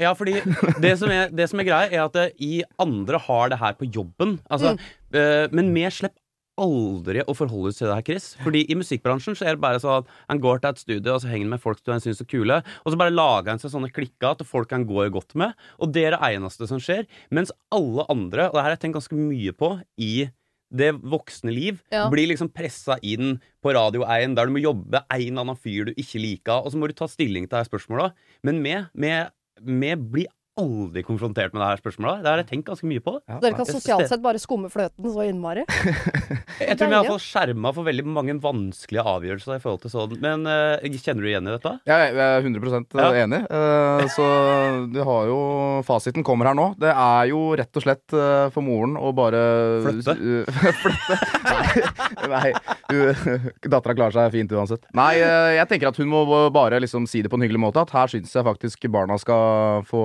Ja, fordi det som er, det som er greia, er at i andre har det her på jobben. Altså, eh, men vi slipper aldri å forholde oss til det her, Chris. Fordi i musikkbransjen så er det bare sånn at han går til et studio, og så henger han med folk som han syns er kule, og så bare lager han seg sånne klikker at folk han går godt med, og det er det eneste som skjer. Mens alle andre, og det her har jeg tenkt ganske mye på i det voksne liv, Ja. blir liksom pressa inn på Radio 1, der du må jobbe en eller annen fyr du ikke liker, og så må du ta stilling til det her spørsmålet. Men vi, vi, vi blir aldri konfrontert med det her spørsmålet. Det har jeg tenkt ganske mye på. Ja, Dere kan sosialt sett bare skumme fløten så innmari. *laughs* Jeg tror vi har fått skjerma for veldig mange vanskelige avgjørelser i forhold til sånn. Men uh, kjenner du igjen i dette? Jeg er 100 Ja. enig. Uh, Så du har jo Fasiten kommer her nå. Det er jo rett og slett uh, for moren å bare Flytte? *laughs* Flytte? Nei. nei Dattera klarer seg fint uansett. Nei, eh, jeg tenker at hun må bare liksom si det på en hyggelig måte. At her syns jeg faktisk barna skal få,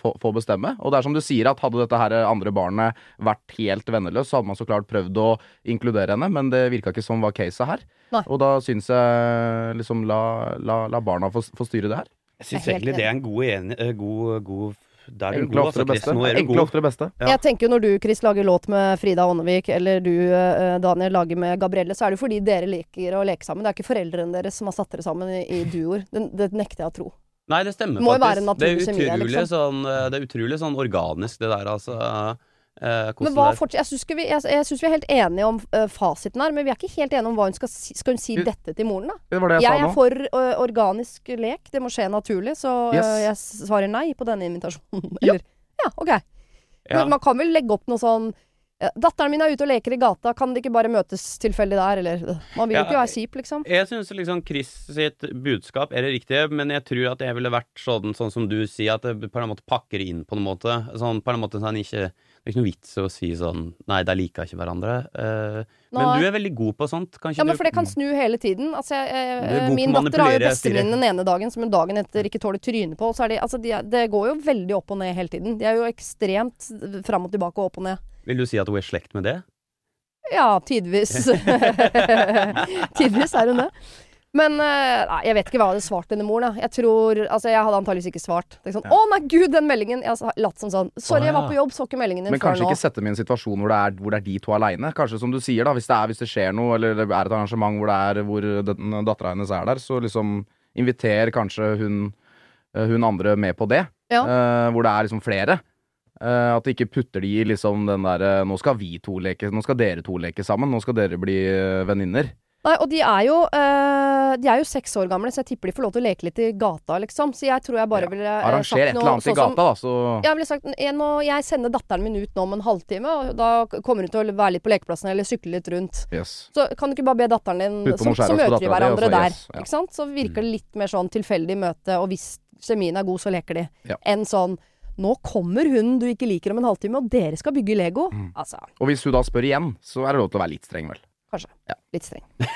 få, få bestemme. Og det er som du sier, at hadde dette her andre barnet vært helt venneløst, så hadde man så klart prøvd å inkludere henne, men det virka ikke som var caset her. Nei. Og da syns jeg liksom la, la, la barna få, få styre det her. Jeg syns egentlig det er en god enig... eh, God, god Der er Enkle ofte det altså, beste. Enkle ofte det beste. Ja. Jeg tenker jo Når du Chris, lager låt med Frida Ånnevik, eller du eh, Daniel lager med Gabrielle, så er det jo fordi dere liker å leke sammen. Det er ikke foreldrene deres som har satt dere sammen i, i duoer. Det, det nekter jeg å tro. Nei, det stemmer Må faktisk. være en det, er kjemi utrolig liksom. sånn, eh, det er utrolig sånn organisk, det der, altså. Eh, Men hva er. fortsatt, jeg syns vi, er helt enige om uh, fasiten her, men vi er ikke helt enige om hva hun skal si. Skal hun si dette til moren, da? Det var det jeg, Jeg sa er nå. for uh, organisk lek. Det må skje naturlig, så uh, Yes. jeg svarer nei på denne invitasjonen. Eller Ja, OK. Ja. Men man kan vel legge opp noe sånn eh, Datteren min er ute og leker i gata, kan de ikke bare møtes tilfeldig der, eller Man vil jo Ja, ikke være kjip, liksom. Jeg syns liksom Chris sitt budskap er det riktige, men jeg tror at jeg ville vært sånn, sånn som du sier, at det på en måte pakker inn på en måte. Sånn, på en måte sånn ikke Det er ikke noe vits i å si sånn Nei, de liker ikke hverandre. Eh, men du er veldig god på sånt. Kanskje Ja, men for det kan snu hele tiden. Altså, jeg, jeg, min datter har jo bestevenninnen den ene dagen som hun dagen etter ikke tåler trynet på. Så er de, altså, de, det går jo veldig opp og ned hele tiden. De er jo ekstremt fram og tilbake og opp og ned. Vil du si at hun er slekt med det? Ja, tidvis. *laughs* tidvis er hun det. Men eh, nei, jeg vet ikke hva jeg hadde svart denne moren. Jeg tror, altså jeg hadde antageligvis ikke svart. Det er sånn, Å nei, gud, den meldingen! Jeg har latt som sånn. Sorry, jeg var på jobb, så ikke meldingen din Men før kanskje ikke sette dem i en situasjon hvor det er, hvor det er de to aleine. Kanskje som du sier, da, hvis det, er, hvis det skjer noe, eller det er et arrangement hvor, det er, hvor dattera hennes er der, så liksom inviter kanskje hun, eh, hun andre med på det. Ja. Uh, hvor det er liksom flere. Eh, at de ikke putter de i liksom den derre Nå skal vi to leke, nå skal dere to leke sammen, nå skal dere bli uh, venninner. Nei, og de er jo uh, De er jo seks år gamle, så jeg tipper de får lov til å leke litt i gata, liksom. Så jeg tror jeg bare Ja. ville eh, Arranger et eller annet i sånn gata, da, så Jeg ville sagt jeg, nå, jeg sender datteren min ut nå om en halvtime, og da kommer hun til å være litt på lekeplassen eller sykle litt rundt. yes. Så kan du ikke bare be datteren din Så, så møter vi hverandre så der. yes, ja. Ikke sant? Så virker det litt mer sånn tilfeldig møte, og hvis kjemien er god, så leker de. Ja. Enn sånn Nå kommer hun du ikke liker om en halvtime, og dere skal bygge Lego. Mm. Altså, Og hvis du da spør igjen, så er det lov til å være litt streng, vel. kanskje. Ja. Litt streng. *laughs*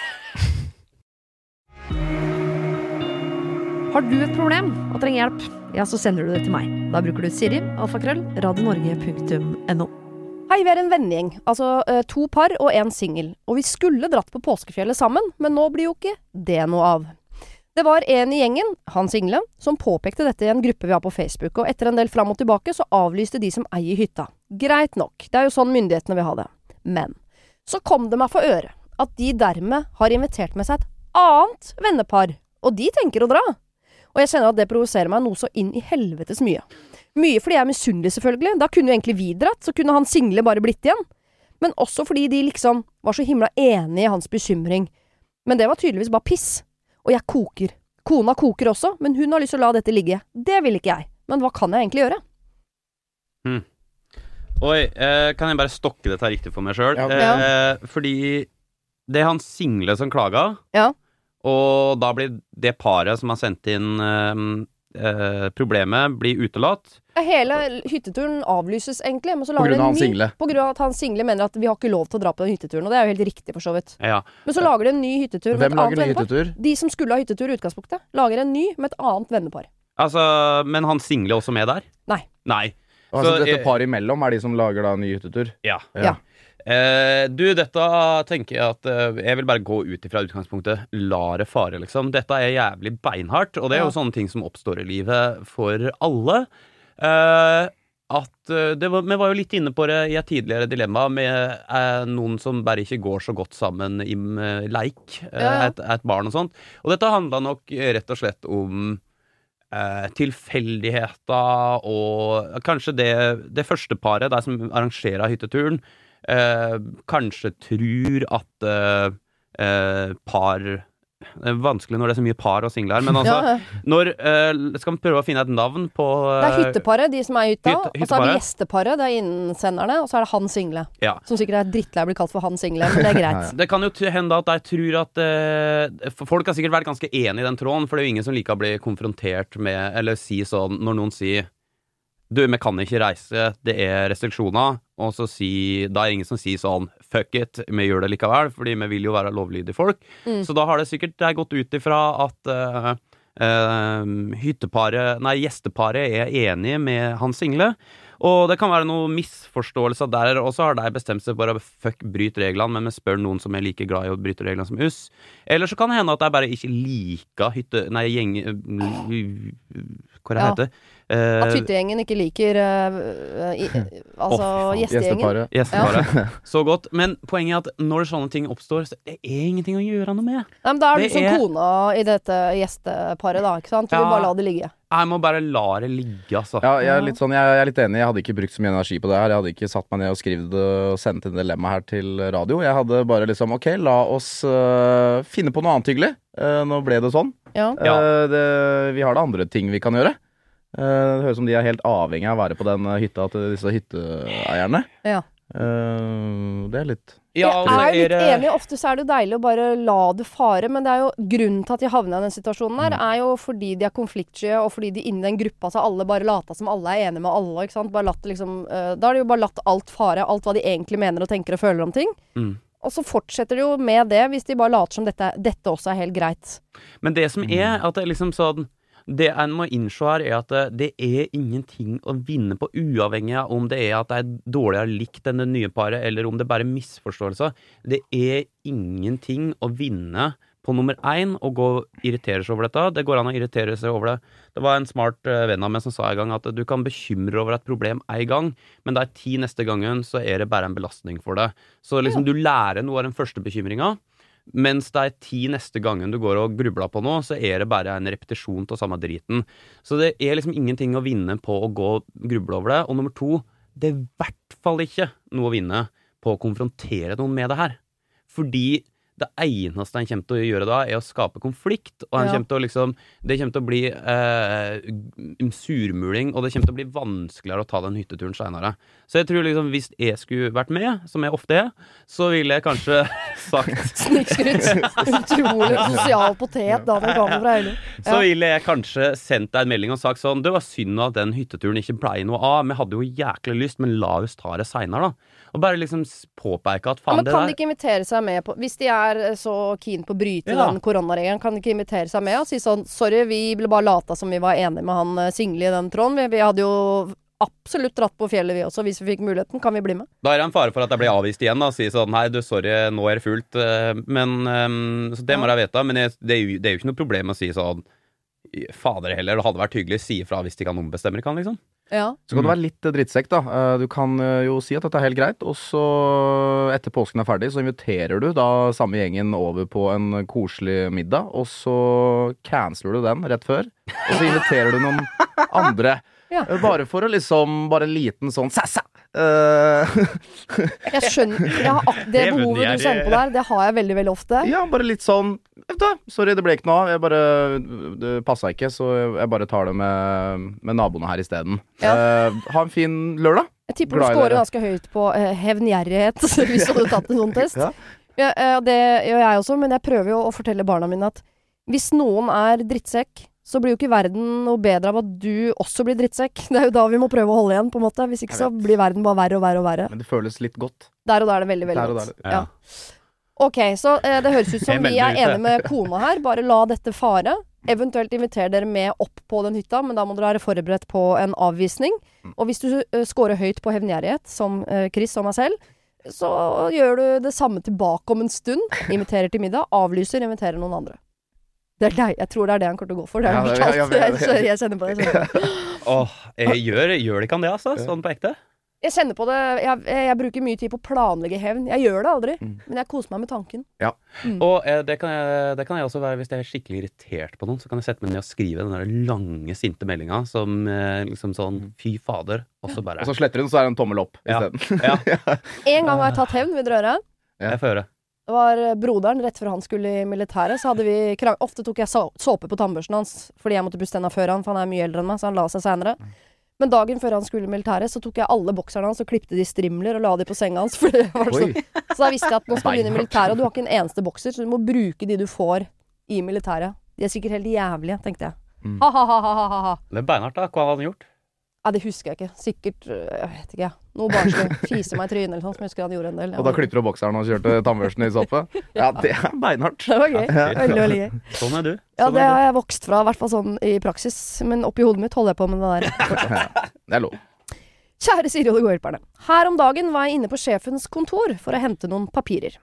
Har du et problem og trenger hjelp, ja, så sender du det til meg. Da bruker du Siri, alfakrøll, radionorge.no. Hei, vi er en vennegjeng. Altså eh, to par og en singel. Og vi skulle dratt på påskefjellet sammen, men nå blir jo ikke det noe av. Det var en i gjengen, Hans Ingle, som påpekte dette i en gruppe vi har på Facebook, og etter en del fram og tilbake så avlyste de som eier hytta. Greit nok, det er jo sånn myndighetene vil ha det. Men så kom det meg for øre at de dermed har invitert med seg et annet vennepar, og de tenker å dra. Og jeg kjenner at det provoserer meg noe så inn i helvetes mye. Mye fordi jeg er misunnelig, selvfølgelig. Da kunne jo egentlig vi dratt, så kunne han single bare blitt igjen. Men også fordi de liksom var så himla enige i hans bekymring. Men det var tydeligvis bare piss. Og jeg koker. Kona koker også, men hun har lyst til å la dette ligge. Det vil ikke jeg. Men hva kan jeg egentlig gjøre? Oi, eh, kan jeg bare stokke dette riktig for meg sjøl? Ja. Eh, fordi det er han single som klaga, Ja. og da blir det paret som har sendt inn eh, eh, problemet, blir utelatt. Hele hytteturen avlyses egentlig, men så På grunn av han ny single. På grunn av at han single mener at vi har ikke lov til å dra på den hytteturen, og det er jo helt riktig for så vidt. Ja. Men så lager de en ny hyttetur Hvem lager ny hyttetur? De som skulle ha hyttetur i utgangspunktet, lager en ny med et annet vennepar. Altså, men han single også med der? Nei. Nei. Altså, Så, dette eh, paret imellom er de som lager da ny hyttetur? Ja. Ja. Eh, du, dette tenker jeg at eh, Jeg vil bare gå ut ifra utgangspunktet. La det fare, liksom. Dette er jævlig beinhardt, og det er jo sånne ting som oppstår i livet for alle. Eh, at eh, det var, Vi var jo litt inne på det i et tidligere dilemma med eh, noen som bare ikke går så godt sammen i eh, leik. Et, et barn og sånt. Og dette handla nok rett og slett om eh, tilfeldigheter og kanskje det, det første paret, de som arrangerer hytteturen, eh, kanskje tror at eh, eh, par Det er vanskelig når det er så mye par og singler, men altså *laughs* Ja, når uh, Skal vi prøve å finne et navn på det er hytteparet, de som er i hytta. Hyt, og så er det gjesteparet, det er innsenderne. Og så er det han single. Ja. Som sikkert er drittlei av å bli kalt for han single, men det er greit. *laughs* Det kan jo hende at de tror at uh, Folk har sikkert vært ganske enig i den tråden, for det er jo ingen som liker å bli konfrontert med Eller si sånn når noen sier Du, vi kan ikke reise, det er restriksjoner. Og så si Da er det ingen som sier sånn Fuck it, vi gjør det likevel, fordi vi vil jo være lovlydige folk. Mm. Så da har det sikkert det gått ut ifra at uh, uh, hytteparet Nei, gjesteparet er enige med han single. Og det kan være noen misforståelser der, og så har de bestemt seg for å fuck, bryt reglene, men vi spør noen som er like glad i å bryte reglene som oss. Eller så kan det hende at de bare ikke liker hytte... Nei, gjeng... Hva det Ja. heter Eh, At hyttegjengen ikke liker uh, i, *laughs* Altså oh, gjestegjengen. Gjesteparet. Ja. *laughs* Så godt. Men poenget er at når sånne ting oppstår, så det er ingenting å gjøre noe med. Nei, men Da er du som er- kona i dette gjesteparet, da. ikke sant? Du vil bare la det ligge. Jeg må bare la det ligge, altså. Ja, jeg er litt sånn, jeg, jeg er litt enig. Jeg hadde ikke brukt så mye energi på det her. Jeg hadde ikke satt meg ned og skrevet og sendt en dilemma her til radio. Jeg hadde bare liksom Ok, la oss uh, finne på noe annet hyggelig. Uh, nå ble det sånn. Ja. Ja. Eh, det, vi har da andre ting vi kan gjøre. Eh, det høres ut som de er helt avhengig av å være på den eh, hytta til disse hytteeierne. Ja. Eh, det er litt Ja, jeg er litt enig. Ofte så er det jo deilig å bare la det fare, men det er jo grunnen til at de havna i den situasjonen der, Mm. er jo fordi de er konfliktsky, og fordi de inni den gruppa så alle bare lata som alle er enige med alle. ikke sant? Bare latt liksom, da har de jo bare latt alt fare, alt hva de egentlig mener og tenker og føler om ting. Mm. Og så fortsetter de jo med det, hvis de bare later som dette, dette også er helt greit. Men det som er, at det er liksom sånn Det en må innse her, er at det, det er ingenting å vinne på, uavhengig av om det er at det er dårligere likt enn det nye paret, eller om det bare er misforståelser. Det er ingenting å vinne på nummer én å gå og irritere seg over dette. Det går an å irritere seg over det. Det var en smart eh, venn av meg som sa en gang at du kan bekymre over et problem én gang, men de ti neste gangen så er det bare en belastning for deg. Så liksom du lærer noe av den første bekymringa. Mens det er ti neste gangen du går og grubler på noe, så er det bare en repetisjon av samme driten. Så det er liksom ingenting å vinne på å gå og gruble over det. Og nummer to, det er i hvert fall ikke noe å vinne på å konfrontere noen med det her. Fordi det eneste han kommer til å gjøre da, er å skape konflikt. Og han Ja. kommer liksom Det kommer til å bli eh, surmuling, og det kommer til å bli vanskeligere å ta den hytteturen seinere. Så jeg tror liksom hvis jeg skulle vært med, som jeg ofte er, så ville jeg kanskje *laughs* sagt *laughs* Snikskryt. Utrolig *laughs* sosial potet, da, den gamle fra Eilum. Så ville jeg kanskje sendt deg en melding og sagt sånn Det var synd at den hytteturen ikke blei noe av. Vi hadde jo jæklig lyst, men la oss ta det seinere, da. Og bare liksom påpeke at Ja, men det kan de ikke invitere seg med på Hvis de er eh, så keen på å bryte Ja. den koronaregelen, kan ikke invitere seg med og si sånn Sorry, vi ble bare lata som vi var enige med han eh, single i den tråden. Vi, vi hadde jo absolutt dratt på fjellet, vi også, hvis vi fikk muligheten. Kan vi bli med? Da er det en fare for at jeg blir avvist igjen. da Si sånn Nei, du, sorry, nå er det fullt. eh, Men ehm, Så det må jeg vite. Men jeg, det, er jo, det er jo ikke noe problem å si sånn Fader heller, det hadde vært hyggelig. Si ifra hvis de kan ombestemme kan, liksom. Ja. Så kan du være litt eh, drittsekk, da. Eh, Du kan eh, jo si at dette er helt greit, og så, etter påsken er ferdig, så inviterer du da samme gjengen over på en koselig middag, og så canceler du den rett før, og så inviterer du noen andre. *laughs* Ja. Eh, Bare for å liksom Bare en liten sånn sæ-sæ. Eh, *laughs* Jeg skjønner jeg har, Det behovet du kjenner på der, det har jeg veldig, veldig ofte. ja, bare litt sånn da, sorry, det ble ikke noe av. Jeg bare Det passa ikke, så jeg bare tar det med, med naboene her isteden. Ja. Uh, ha en fin lørdag. Jeg tipper du scorer ganske høyt på uh, hevngjerrighet *laughs* hvis du hadde tatt en sånn *laughs* test. Ja. Ja, det gjør jeg også, men jeg prøver jo å fortelle barna mine at hvis noen er drittsekk, så blir jo ikke verden noe bedre av at du også blir drittsekk. *laughs* Det er jo da vi må prøve å holde igjen, på en måte. Hvis ikke så blir verden bare verre og verre og verre. Men det føles litt godt. Der og da er det veldig, veldig Der og godt. der, Ja. Ok, så eh, det høres ut *laughs* som vi er enige med kona her. Bare la dette fare. Eventuelt inviter dere med opp på den hytta, men da må dere være forberedt på en avvisning. Mm. Og hvis du uh, scorer høyt på hevngjerrighet, som eh, Chris og meg selv, så gjør du det samme tilbake om en stund. Inviterer til middag, avlyser, inviterer noen andre. Det er deg. Jeg tror det er det han kommer til å gå for. Det Ja, har det- fortalt. ja, ja, ja, ja. Jeg, jeg kjenner på det. Det. *laughs* Åh, jeg gjør, gjør de ikke han det, altså? Sånn på ekte? Jeg kjenner på det. Jeg, jeg bruker mye tid på å planlegge hevn. Jeg gjør det aldri, Mm. men jeg koser meg med tanken. Ja, Og eh, det, kan jeg, det kan jeg også være hvis jeg er skikkelig irritert på noen. Så kan jeg sette meg ned og skrive den der lange, sinte meldinga som eh, liksom sånn fy fader, og så bare Og så sletter hun, så er det en tommel opp Ja. isteden. *laughs* Ja, En gang har jeg tatt hevn, vil dere høre? jeg får høre. Det var eh, broderen rett før han skulle i militæret. Så hadde vi krang Ofte tok jeg såpe på tannbørsten hans fordi jeg måtte pusse tenna før han, for han er mye eldre enn meg, så han la seg seinere. Men dagen før han skulle i militæret, så tok jeg alle bokserne hans og klipte de strimler og la de på senga hans. *laughs* For det var. Så da visste jeg at nå skal du inn i militæret, og du har ikke en eneste bokser, så du må bruke de du får i militæret. De er sikkert helt jævlige, tenkte jeg. Mm. Ha-ha-ha-ha-ha. Det er beinhardt, da. Hva hadde han gjort? Ja, det husker jeg ikke. Sikkert øh, Jeg vet ikke, jeg. Noe barnslig. *laughs* Fise meg i trynet eller sånn, som jeg husker han gjorde en del. Og da klipper du bokseren og kjørte tannbørsten i såpe? Ja, det er beinhardt. Det var gøy. Veldig, veldig gøy. Sånn er du. Ja, Sånn det er har jeg vokst fra, i hvert fall sånn i praksis. Men oppi hodet mitt holder jeg på med det der. *laughs* Det er lov. Kjære Siri og de gode hjelperne. Her om dagen var jeg inne på sjefens kontor for å hente noen papirer.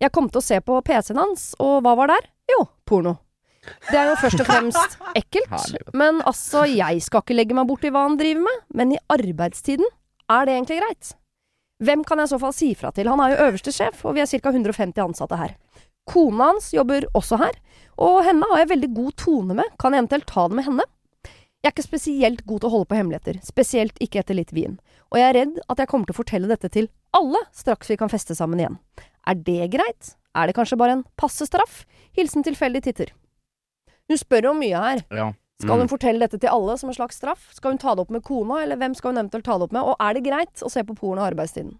Jeg kom til å se på PC-en hans, og hva var der? Jo, porno. Det er jo først og fremst *laughs* ekkelt, men altså, jeg skal ikke legge meg borti hva han driver med. Men i arbeidstiden, er det egentlig greit? Hvem kan jeg i så fall si fra til? Han er jo øverste sjef, og vi er ca. 150 ansatte her. Kona hans jobber også her, og henne har jeg veldig god tone med. Kan jeg eventuelt ta det med henne? Jeg er ikke spesielt god til å holde på hemmeligheter, spesielt ikke etter litt vin. Og jeg er redd at jeg kommer til å fortelle dette til alle straks vi kan feste sammen igjen. Er det greit? Er det kanskje bare en passe straff? Hilsen tilfeldig titter. Hun spør om mye her. Ja. Skal Mm. hun fortelle dette til alle som en slags straff? Skal hun ta det opp med kona, eller hvem skal hun eventuelt ta det opp med? Og er det greit å se på porno i arbeidstiden?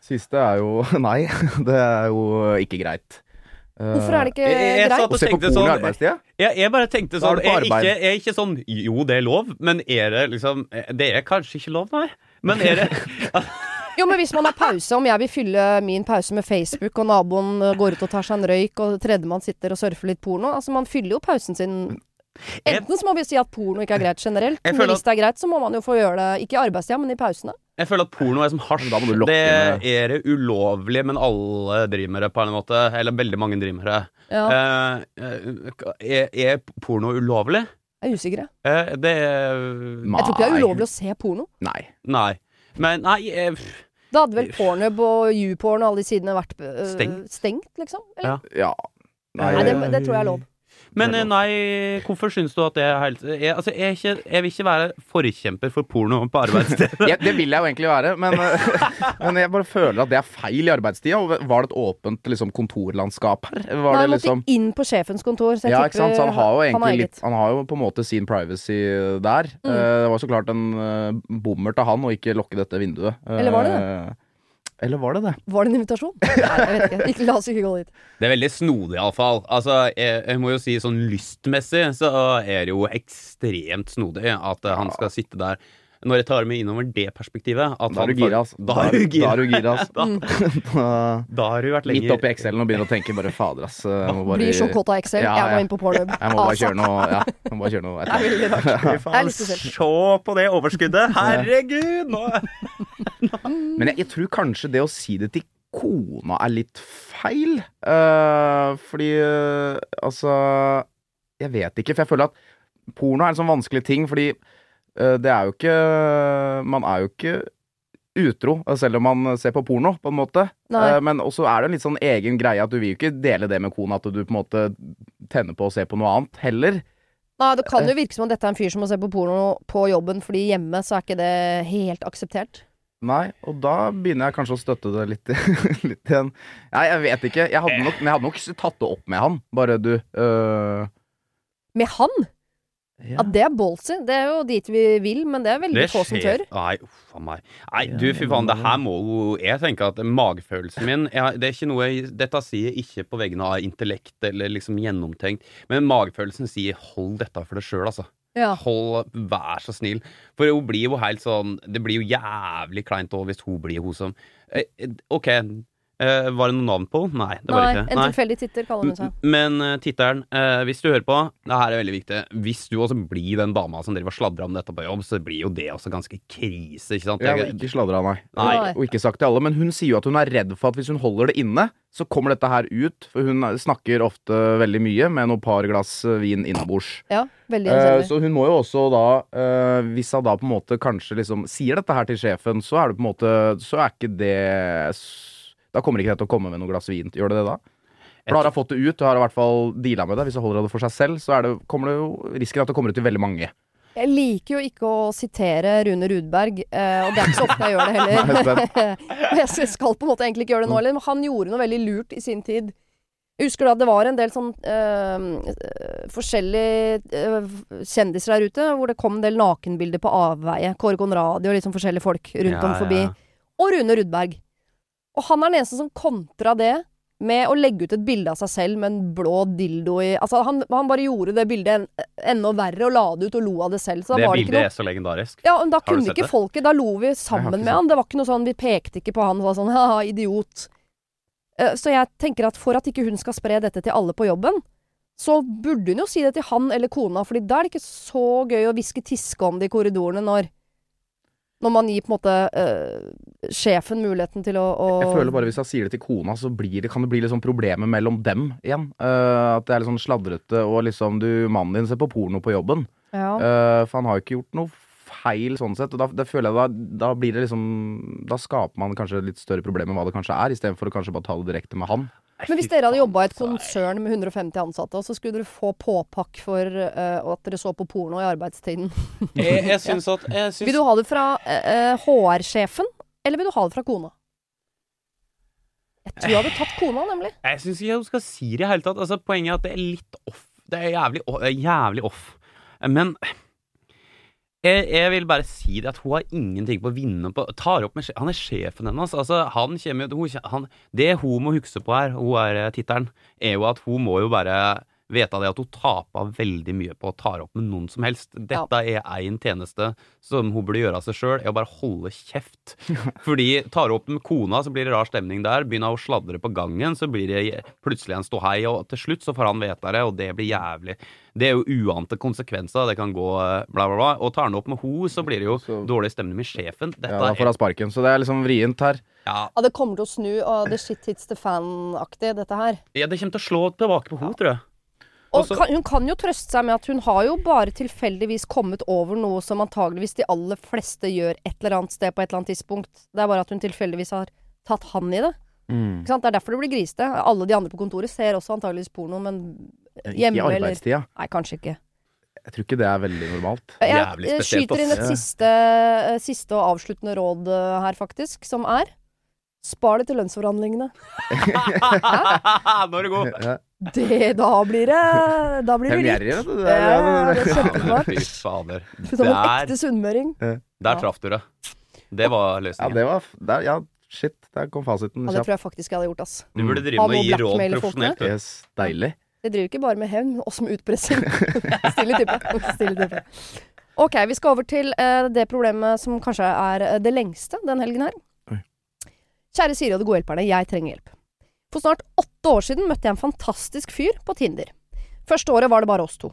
Siste er jo *laughs* Nei, det er jo ikke greit. Eh, Hvorfor er det ikke Jeg- jeg greit? Å se på porno sånn, i arbeidstida? Jeg, jeg bare tenkte sånn er ikke, er ikke sånn Jo, det er lov, men er det liksom Det er kanskje ikke lov, nei. Men er det *laughs* *laughs* Jo, men hvis man har pause, om jeg vil fylle min pause med Facebook, og naboen eh, går ut og tar seg en røyk, og tredjemann sitter og surfer litt porno Altså, man fyller jo pausen sin Enten så må vi si at porno ikke er greit generelt, men hvis det er greit, så må man jo få gjøre det ikke i arbeidstida, men i pausene. Jeg føler at porno er som hasj. Men da må du lokke Det med- er det ulovlig, men alle driver med det på en måte. Eller veldig mange driver med det. Ja, Eh, eh, er, er porno ulovlig? jeg er usikker. jeg. Eh, det er Jeg tror ikke det er ulovlig å se porno. Nei. Nei. Men nei eh, Da hadde vel Pornhub og YouPorn og alle de sidene vært øh, Stengt. stengt, liksom? Eller? Ja. Ja. Nei, det, det tror jeg er lov. Men eh, nei, hvorfor syns du at det er helt jeg, altså, jeg, ikke, jeg vil ikke være forkjemper for porno på arbeidsstedet. *laughs* Ja, det vil jeg jo egentlig være, men, *laughs* men jeg bare føler at det er feil i arbeidstida. Og Var det et åpent liksom, kontorlandskap her? Var Nei, det han måtte liksom inn på sjefens kontor. Så jeg ja, ikke sant? Så han har jo egentlig han litt Han har jo på en måte sin privacy der. Mm. Eh, det var så klart en uh, bommert av han å ikke lokke dette vinduet. Eller var det Eh, Eller var det det? Var det en invitasjon? *laughs* Nei, jeg vet ikke. ikke. La oss ikke gå dit. Det er veldig snodig, iallfall. Altså, jeg, jeg må jo si sånn lystmessig så er det jo ekstremt snodig at eh, han skal sitte der. Når jeg tar meg innover det perspektivet at Da er han du gira, altså. Da er du gira. Da er du gira, altså. Da, *laughs* Da- da har du vært Midt lenger oppi Excel-en og begynner å tenke bare fader, ass. Bare, Blir så kåt av Excel. Ja, Jeg må inn på Pornhub. Jeg må bare kjøre noe Ja, jeg må bare kjøre noe *laughs* er å se. På det overskuddet! *laughs* Herregud! Nå Men jeg, jeg tror kanskje det å si det til kona er litt feil. Uh, fordi uh, altså Jeg vet ikke, for jeg føler at porno er en sånn vanskelig ting, fordi det er jo ikke Man er jo ikke utro eh, selv om man ser på porno, på en måte. Nei. Eh, men også er det en litt sånn egen greie at du vil jo ikke dele det med kona, at du på en måte tenner på å se på noe annet heller. Nei, det kan jo virke som om dette er en fyr som må se på porno på jobben, fordi hjemme så er ikke det helt akseptert. Nei, og da begynner jeg kanskje å støtte det litt, *laughs* litt igjen. Nei, jeg vet ikke. Jeg hadde nok, men jeg hadde nok tatt det opp med han. Bare du øh, Med han? Ja. At det er ballsy. Det er jo dit vi vil, men det er veldig Det få som tør. Nei, uff a meg. Nei, du fy faen, det her må jo Jeg tenker at magefølelsen min jeg, Det er ikke noe jeg, Dette sier jeg ikke på vegne av intellekt eller liksom gjennomtenkt, men magefølelsen sier hold dette for deg sjøl, altså. Ja. Hold, vær så snill. For hun blir jo helt sånn Det blir jo jævlig kleint òg hvis hun blir hun som eh, eh, OK, eh, var det noe navn på? Nei, det var Nei, ikke. en tilfeldig titter, kaller hun seg. Men uh, tittelen, uh, hvis du hører på, det her er veldig viktig. Hvis du også blir den dama som driver og sladrer om dette på jobb, så blir jo det også ganske krise, ikke sant? Jeg har ikke sladra, nei. Nei. Og ikke sagt til alle. Men hun sier jo at hun er redd for at hvis hun holder det inne, så kommer dette her ut. For hun snakker ofte veldig mye med noen par glass eh, vin innabords. Ja, veldig Eh, så hun må jo også da eh, Hvis hun da på en måte kanskje liksom sier dette her til sjefen, så er det på en måte Så er ikke det s- Da kommer ikke det til å komme med noe glass vin. Gjør det det da? For har fått det ut, og har i hvert fall deala med det. Hvis du holder det for seg selv, så er det, kommer det jo risken at det kommer ut til veldig mange. Jeg liker jo ikke å sitere Rune Rudberg, eh, og det er ikke så ofte jeg gjør det *laughs* heller. *laughs* jeg skal på en måte egentlig ikke gjøre det nå heller, men han gjorde noe veldig lurt i sin tid. Jeg husker da det var en del sånn øh, forskjellige øh, kjendiser der ute, hvor det kom en del nakenbilder på avveie. Kåre Conradi og litt sånn forskjellige folk rundt Ja, om forbi. ja. Og Rune Rudberg. Og han er den eneste som kontra det med å legge ut et bilde av seg selv med en blå dildo i Altså, han, han bare gjorde det bildet en, enda verre og la det ut og lo av det selv. Det var det ikke bildet noe er så legendarisk. ja, men da Har kunne ikke det? folket Da lo vi sammen med han. Det var ikke noe sånn Vi pekte ikke på han og sa sånn *laughs* haha, idiot. Eh, Så jeg tenker at for at ikke hun skal spre dette til alle på jobben, så burde hun jo si det til han eller kona, Fordi da er det ikke så gøy å hviske tiske om det i korridorene når Når man gir på en måte eh, sjefen muligheten til å, å Jeg føler bare hvis jeg sier det til kona, så blir det, kan det bli litt sånn problemer mellom dem igjen. Uh, at det er litt sånn sladrete, og liksom du, mannen din ser på porno på jobben. ja. Uh, for han har jo ikke gjort noe feil sånn sett. Og da, da føler jeg da, da blir det liksom Da skaper man kanskje litt større problemer med hva det kanskje er, istedenfor å kanskje bare ta det direkte med han. Men hvis dere hadde jobba i et konsern med 150 ansatte, og så skulle dere få påpakk for uh, at dere så på porno i arbeidstiden *laughs* Jeg, jeg syns at jeg syns, Vil du ha det fra uh, HR-sjefen, eller vil du ha det fra kona? Jeg tror jeg hadde tatt kona, nemlig. Jeg syns ikke hun skal si det i hele tatt. Altså, poenget er at det er litt off. Det er jævlig, off. jævlig off. Men jeg, jeg vil bare si det at hun har ingenting på å vinne på tar opp med, Han er sjefen hennes. Altså, han kommer hun, han, Det hun må huske på her, hun er eh, tittelen, er jo at hun må jo bare vite det at hun taper veldig mye på å ta opp med noen som helst. Dette er én tjeneste som hun burde gjøre av seg sjøl, er å bare holde kjeft. *laughs* Fordi tar hun opp med kona, så blir det rar stemning der. Begynner hun å sladre på gangen, så blir det plutselig en ståhei, og til slutt så får han vite det, og det blir jævlig. Det er jo uante konsekvenser, det kan gå eh, bla, bla, bla. Og tar han opp med henne, så blir det jo Så- dårlig stemning med sjefen. Dette Ja, da får han sparken. Så det er liksom vrient her. ja, Ja, det kommer til å snu, og det shit hits the fan-aktig, dette her. ja, det kommer til å slå tilbake på ho, tror jeg. Og kan, hun kan jo trøste seg med at hun har jo bare tilfeldigvis kommet over noe som antageligvis de aller fleste gjør et eller annet sted på et eller annet tidspunkt. Det er bare at hun tilfeldigvis har tatt han i det. Ikke sant? Det er derfor det blir grisete. Alle de andre på kontoret ser også antageligvis porno, men hjemme, Ikke i eller. Nei, kanskje ikke. Jeg tror ikke det er veldig normalt. Jeg Jævlig eh, skyter inn et siste, eh, siste og avsluttende råd eh, her, faktisk, som er Spar det til lønnsforhandlingene. *laughs* Nå er du god! Det, da blir det Da blir Jeg det litt. Ja, er- det er kjempesmart. *laughs* Fy fader. Som en ekte sunnmøring. der traff du det. Det var løsningen. Ja, det var der, Ja, shit. Der kom fasiten Ja, det tror jeg faktisk jeg hadde gjort, ass. Du burde drive med å gi råd profesjonelt. Yes, deilig. Det driver ikke bare med hevn, men også med utpressing. *laughs* *laughs* Stille type. Stille type. Ok, vi skal over til uh, det problemet som kanskje er eh, det lengste den helgen her. Oi. Kjære Siri og de gode hjelperne, jeg trenger hjelp. For snart åtte år siden møtte jeg en fantastisk fyr på Tinder. Første året var det bare oss to.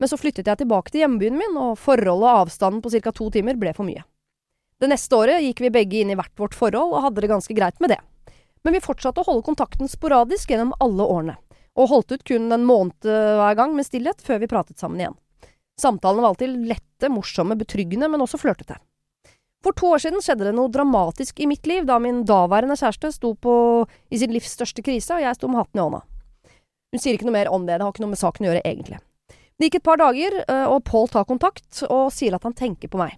Men så flyttet jeg tilbake til hjembyen min, og forholdet og avstanden på ca. to timer ble for mye. Det neste året gikk vi begge inn i hvert vårt forhold, og hadde det ganske greit med det. Men vi fortsatte å holde kontakten sporadisk gjennom alle årene og holdt ut kun en måned eh, hver gang med stillhet før vi pratet sammen igjen. Samtalene var alltid lette, morsomme, betryggende, men også flørtete. For to år siden skjedde det noe dramatisk i mitt liv da min daværende kjæreste sto på i sin livs største krise, og jeg sto med hatten i hånda. Hun sier ikke noe mer om det, det har ikke noe med saken å gjøre, egentlig. Det gikk et par dager, eh, og Paul tar kontakt og sier at han tenker på meg.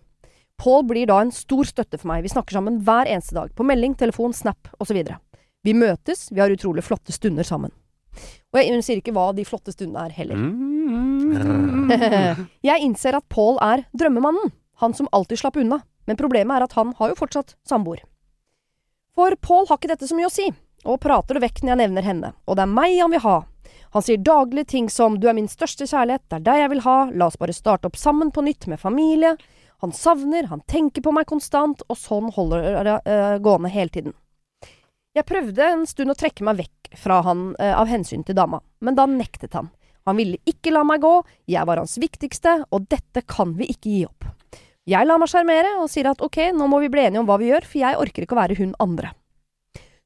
Paul blir da en stor støtte for meg, vi snakker sammen hver eneste dag, på melding, telefon, snap osv. Vi møtes, vi har utrolig flotte stunder sammen. Og jeg, hun sier ikke hva de flotte stundene er heller. Mm. *laughs* jeg innser at Paul er drømmemannen, han som alltid slapp unna, men problemet er at han har jo fortsatt samboer. For Paul har ikke dette så mye å si, og prater det vekk når jeg nevner henne, og det er meg han vil ha. Han sier daglig ting som du er min største kjærlighet, det er deg jeg vil ha, la oss bare starte opp sammen på nytt med familie. Han savner, han tenker på meg konstant, og sånn holder det uh, gående hele tiden. Jeg prøvde en stund å trekke meg vekk fra han uh, av hensyn til dama, men da nektet han. Han ville ikke la meg gå, jeg var hans viktigste, og dette kan vi ikke gi opp. Jeg lar meg sjarmere og sier at ok, nå må vi bli enige om hva vi gjør, for jeg orker ikke å være hun andre.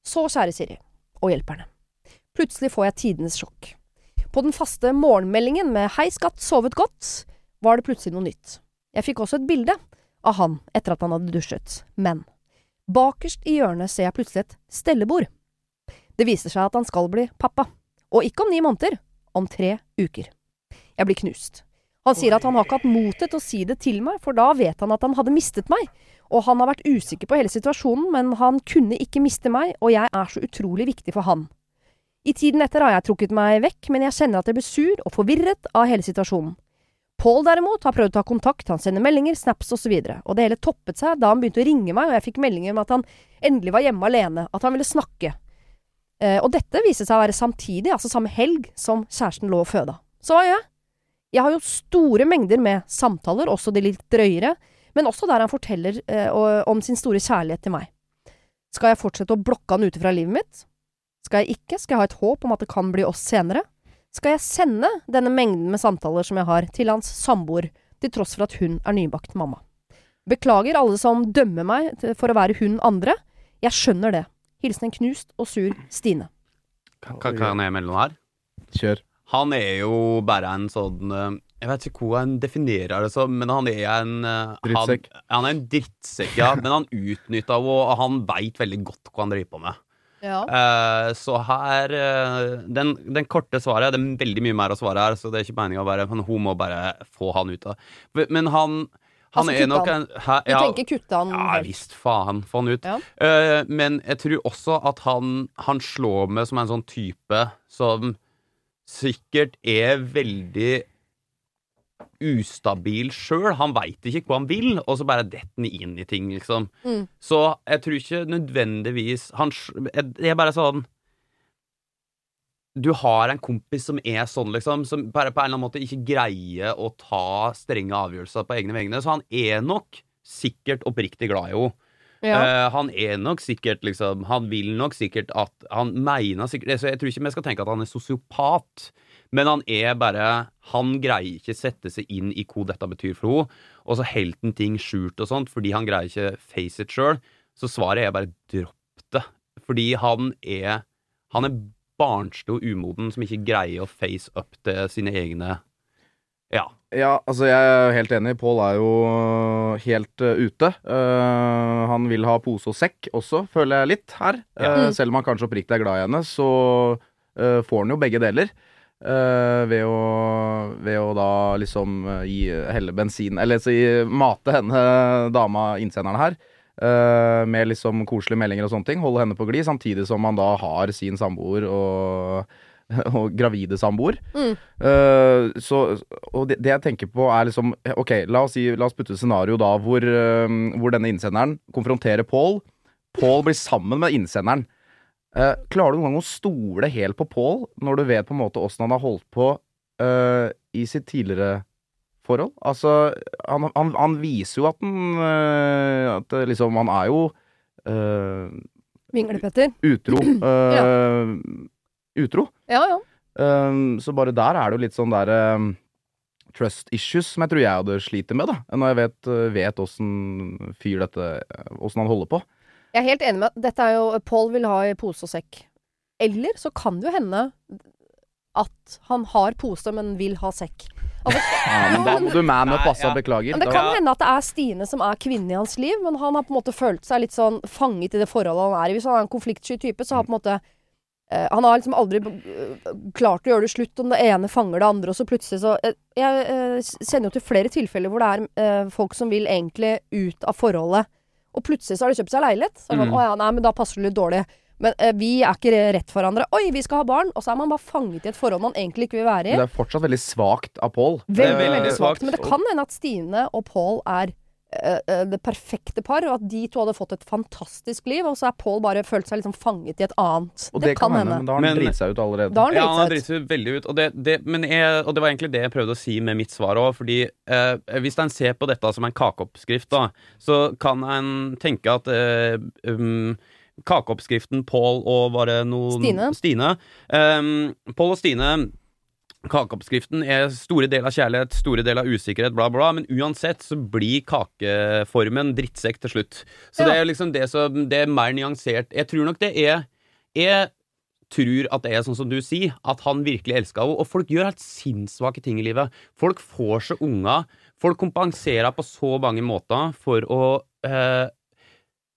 Så, kjære Siri, og hjelperne. Plutselig får jeg tidenes sjokk. På den faste morgenmeldingen med hei skatt, sovet godt, var det plutselig noe nytt. Jeg fikk også et bilde av han etter at han hadde dusjet, men bakerst i hjørnet ser jeg plutselig et stellebord. Det viser seg at han skal bli pappa, og ikke om ni måneder, om tre uker. Jeg blir knust. Han sier at han har ikke hatt motet til å si det til meg, for da vet han at han hadde mistet meg, og han har vært usikker på hele situasjonen, men han kunne ikke miste meg, og jeg er så utrolig viktig for han. I tiden etter har jeg trukket meg vekk, men jeg kjenner at jeg blir sur og forvirret av hele situasjonen. Paul derimot har prøvd å ta kontakt, han sender meldinger, snaps osv., og det hele toppet seg da han begynte å ringe meg og jeg fikk meldinger om at han endelig var hjemme alene, at han ville snakke. Eh, og dette viste seg å være samtidig, altså samme helg, som kjæresten lå og føda. Så hva gjør jeg? Jeg har jo store mengder med samtaler, også de litt drøyere, men også der han forteller eh, om sin store kjærlighet til meg. Skal jeg fortsette å blokke han ute fra livet mitt? Skal jeg ikke? Skal jeg ha et håp om at det kan bli oss senere? Skal jeg sende denne mengden med samtaler som jeg har, til hans samboer, til tross for at hun er nybakt mamma? Beklager alle som dømmer meg for å være hun andre. Jeg skjønner det. Hilsen en knust og sur Stine. Kan, kan jeg melde noe her? Kjør. Han er jo bare en sånn eh, Jeg vet ikke hvordan han definerer det som, men han er en eh, Drittsekk. Han, han er en drittsekk, ja. men han utnytter henne, og han veit veldig godt hva han driver på med. Ja. Uh, så her uh, den, den korte svaret Det er veldig mye mer å svare her, så det er ikke meninga å være Men hun må bare få han ut av Men han han Altså, er nok han. en ja, Du tenker kutte han ja visst, faen. Få han ut. Ja. Uh, men jeg tror også at han, han slår med som en sånn type som sikkert er veldig ustabil sjøl. Han veit ikke hva han vil, og så bare detter han inn i ting, liksom. Mm. Så jeg tror ikke nødvendigvis han, Det er bare sånn du har en kompis som er sånn, liksom, som bare på en eller annen måte ikke greier å ta strenge avgjørelser på egne vegne. Så han er nok sikkert oppriktig glad i henne. Ja. Uh, han er nok sikkert liksom Han vil nok sikkert at Han mener sikkert jeg tror ikke vi skal tenke at han er sosiopat. Men han er bare Han greier ikke sette seg inn i hva dette betyr for henne. Og så holder han ting skjult og sånt fordi han greier ikke face it sjøl. Så svaret er bare dropp det. Fordi han er Han er barnslig og umoden som ikke greier å face up til sine egne Ja. Ja, altså jeg er helt enig. Pål er jo helt uh, ute. Uh, han vil ha pose og sekk også, føler jeg litt her. Ja. Mm. selv om han kanskje oppriktig er glad i henne, så får han jo begge deler. ved, å, ved å da liksom gi, helle bensin Eller si mate henne, dama, innsenderen her, med liksom koselige meldinger og sånne ting. Holde henne på glid, samtidig som han da har sin samboer og, *laughs* og gravide samboer. Mm. Uh, så, og det, det jeg tenker på er liksom Ok, la oss, si, la oss putte et scenario da hvor, uh, hvor denne innsenderen konfronterer Paul. Paul blir sammen med innsenderen. Uh, klarer du noen gang å stole helt på Paul når du vet på en måte åssen han har holdt på i sitt tidligere forhold? Altså, han, han, han viser jo at han At liksom Han er jo Vinglepetter. utro. *clears throat* eh, Utro. Ja, ja. Um, så bare der er det jo litt sånn der um, trust issues som jeg tror jeg hadde sliter med, da. Når jeg vet, uh, vet åssen fyr dette Åssen han holder på. Jeg er helt enig med at dette er jo Paul vil ha i pose og sekk. Eller så kan det jo hende at han har pose, men vil ha sekk. Altså, *laughs* Ja, men da må du man up, altså. Beklager. men det kan hende at det er Stine som er kvinnen i hans liv, men han har på en måte følt seg litt sånn fanget i det forholdet han er i. Hvis han er en konfliktsky type, så har på en måte eh, Han har liksom aldri eh, klart å gjøre det slutt om det ene fanger det andre, og så plutselig så eh, Jeg eh, kjenner jo til flere tilfeller hvor det er eh, folk som vil egentlig ut av forholdet, og plutselig så har de kjøpt seg leilighet. Så er det sånn, Mm. Å ja, nei, men da passer det litt dårlig. Men eh, vi er ikke rett for hverandre. Oi, vi skal ha barn! Og så er man bare fanget i et forhold man egentlig ikke vil være i. Men det er fortsatt veldig svakt av Paul. Veldig, veldig svakt. Men det kan hende at Stine og Paul er eh, eh, det perfekte par, og at de to hadde fått et fantastisk liv, og så er Paul bare følt seg liksom fanget i et annet. Og det, kan hende, men da har han driti seg ut allerede. Da har han Ja, han har driti seg ut. veldig ut. Og det, det, men jeg, og det var egentlig det jeg prøvde å si med mitt svar òg. Fordi eh, hvis en ser på dette som en kakeoppskrift, da, så kan en tenke at eh, um, Kakeoppskriften Paul og var det noe Stine. Stine. Um, Paul og Stine Kakeoppskriften er store deler av kjærlighet, store deler av usikkerhet, bla, bla. Men uansett så blir kakeformen drittsekk til slutt. Så Ja. det er liksom det som Det er mer nyansert. Jeg tror nok det er Jeg tror at det er sånn som du sier, at han virkelig elska henne. Og folk gjør helt sinnssvake ting i livet. Folk får seg unger. Folk kompenserer på så mange måter for å eh,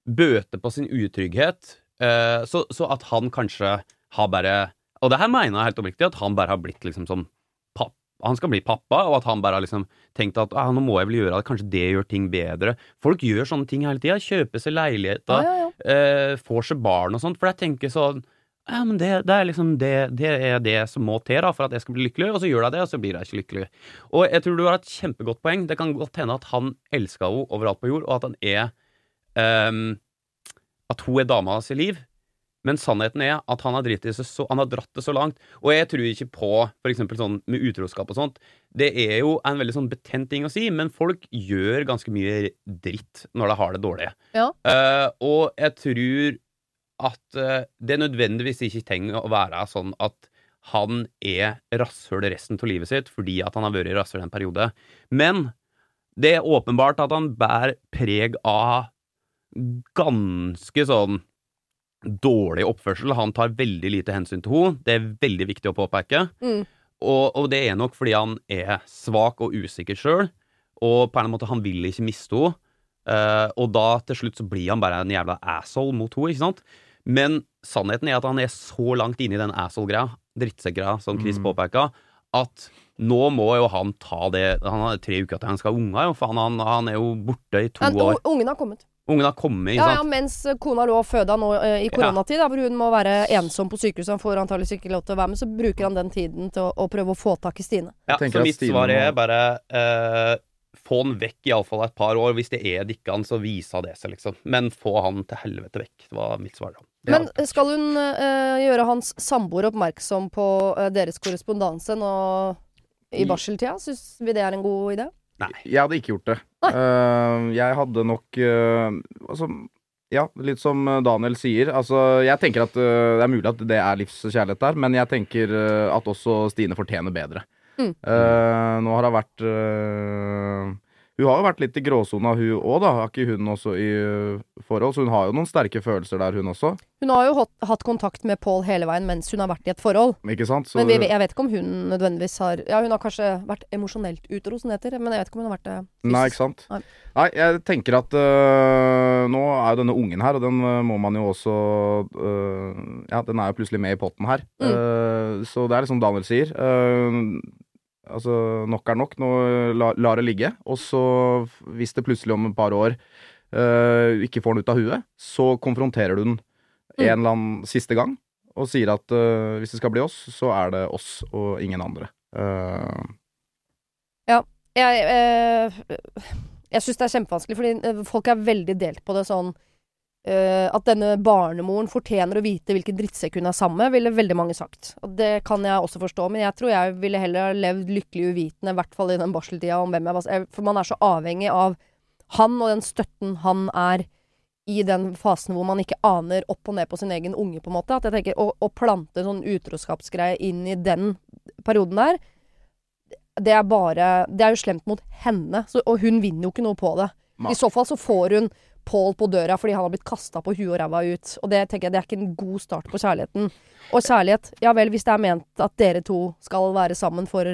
bøte på sin utrygghet. Eh, så, så at han kanskje har bare Og det her mener jeg helt oppriktig, at han bare har blitt liksom som papp, Han skal bli pappa, og at han bare har liksom tenkt at ah, nå må jeg vel gjøre det, kanskje det gjør ting bedre. Folk gjør sånne ting hele tida. Kjøper seg leiligheter, Ja, ja, ja. eh, får seg barn og sånt. For jeg tenker sånn ja, men det, det er liksom det, det er det som må til da, for at jeg skal bli lykkelig, og så gjør jeg det, og så blir jeg ikke lykkelig. Og jeg tror du har et kjempegodt poeng. Det kan godt hende at han elsker henne overalt på jord, og at han er um, At hun er dama hans i liv. Men sannheten er at han har, dritt i seg så, han har dratt det så langt. Og jeg tror ikke på eksempel sånn med utroskap og sånt. Det er jo en veldig sånn betent ting å si, men folk gjør ganske mye dritt når de har det dårlig. Ja. Uh, og jeg tror at uh, det nødvendigvis ikke trenger å være sånn at han er rasshøl resten av livet sitt fordi at han har vært rasshøl en periode. Men det er åpenbart at han bærer preg av ganske sånn dårlig oppførsel. Han tar veldig lite hensyn til henne. Det er veldig viktig å påpeke. Mm. Og, og det er nok fordi han er svak og usikker sjøl, og på en måte han vil ikke miste henne. Uh, og da til slutt så blir han bare en jævla asshole mot henne, ikke sant? Men sannheten er at han er så langt inne i den asshole-greia, drittsekk-greia, som Chris Mm. påpeka, at nå må jo han ta det Han har tre uker til han skal ha unger, jo, for han, han, er jo borte i to han, år. ungen har kommet. Ungen har kommet, ikke Ja, ja, mens kona lå og føda nå eh, i koronatid, da, hvor hun må være ensom på sykehuset. Han får antakeligvis ikke lov til å være med, så bruker han den tiden til å, å prøve å få tak i Stine. Ja, så mitt Stine svar er bare eh, få han vekk iallfall et par år. Hvis det er Dikkan, så viser det seg, liksom. Men få han til helvete vekk. Det var mitt svar, da. Men skal hun eh, gjøre hans samboer oppmerksom på eh, deres korrespondanse nå i I- barseltida? Syns vi det er en god idé? Jeg hadde ikke gjort det. Nei. Eh, jeg hadde nok uh, Altså, ja, litt som Daniel sier. Altså, jeg tenker at uh, det er mulig at det er livskjærlighet der, men jeg tenker uh, at også Stine fortjener bedre. Mm. Uh, nå har hun vært Hun har jo vært litt i gråsona, hun òg, da. Har ikke hun også i øh, forhold? Så hun har jo noen sterke følelser der, hun også. Hun har jo hatt, kontakt med Paul hele veien mens hun har vært i et forhold. Ikke sant? Så, Men vi, jeg vet ikke om hun nødvendigvis har Ja, hun har kanskje vært emosjonelt utro, som det heter. Men jeg vet ikke om hun har vært det fysisk. Nei, ikke sant. Nei. Nei, jeg tenker at øh, nå er jo denne ungen her, og den øh, må man jo også øh, Ja, den er jo plutselig med i potten her. Mm. Uh, så det er liksom Daniel sier. øh, altså, nok er nok. Nå la, lar det ligge. Og så, hvis det plutselig om et par år uh, ikke får den ut av huet, så konfronterer du den Mm. en eller annen siste gang. Og sier at uh, hvis det skal bli oss, så er det oss og ingen andre. Uh, Jeg, eh, jeg syns det er kjempevanskelig, fordi folk er veldig delt på det sånn eh, At denne barnemoren fortjener å vite hvilken drittsekk hun er sammen med, ville veldig mange sagt. Og det kan jeg også forstå, men jeg tror jeg ville heller ha levd lykkelig uvitende, i hvert fall i den barseltida, om hvem jeg var For man er så avhengig av han og den støtten han er i den fasen hvor man ikke aner opp og ned på sin egen unge, på en måte. At jeg tenker, Å, å plante en sånn utroskapsgreie inn i den perioden der, det er bare Det er jo slemt mot henne, så, og hun vinner jo ikke noe på det. I så fall så får hun Pål på døra fordi han har blitt kasta på huet og ræva ut. Og det tenker jeg det er ikke en god start på kjærligheten. Og kjærlighet, ja vel, hvis det er ment at dere to skal være sammen for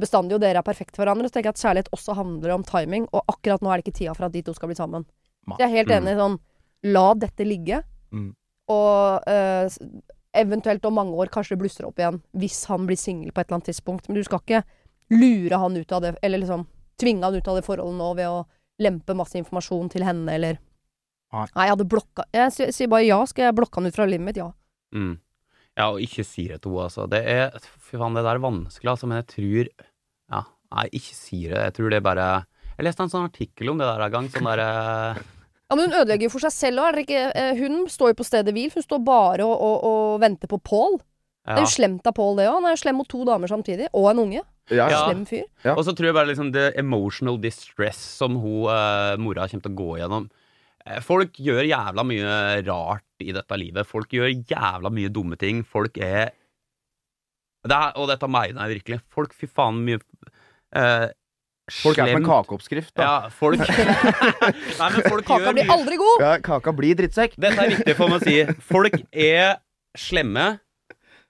bestandig, og dere er perfekte for hverandre, så tenker jeg at kjærlighet også handler om timing, og akkurat nå er det ikke tida for at de to skal bli sammen. Så jeg er helt Mm. enig i sånn La dette ligge. Mm. Og eh, eventuelt om mange år kanskje det blusser opp igjen hvis han blir singel på et eller annet tidspunkt. Men du skal ikke lure han ut av det, eller liksom tvinge han ut av det forholdet nå ved å lempe masse informasjon til henne, eller Nei. Nei, jeg hadde blokka Jeg sier, sier bare ja. Skal jeg blokke han ut fra livet mitt? Ja. Mm. Ja, og ikke si det til henne, altså. Det er Fy faen, det der er vanskelig, altså, men jeg tror Ja, nei, ikke si det. Jeg tror det er bare Jeg leste en sånn artikkel om det der en gang, sånn derre *laughs* Ja, men hun ødelegger jo for seg selv òg. Hun står jo på stedet hvil. Hun står bare og, og, og venter på Pål. Det er jo slemt av Pål, det òg. Han er jo slem mot to damer samtidig. Og en unge. Ja, ja. Slem fyr. Ja. Og så tror jeg bare liksom det emotional distress som hun, eh, mora kommer til å gå gjennom Eh, Folk gjør jævla mye rart i dette livet. Folk gjør jævla mye dumme ting. Folk er, det er Og dette mener jeg virkelig. Folk, fy faen, mye eh, Folk er som en slemt. kakeoppskrift, da. Ja, folk *laughs* Nei, men folk Kaka gjør blir mye aldri god! Ja, kaka blir drittsekk. Dette er viktig for meg å si. Folk er slemme,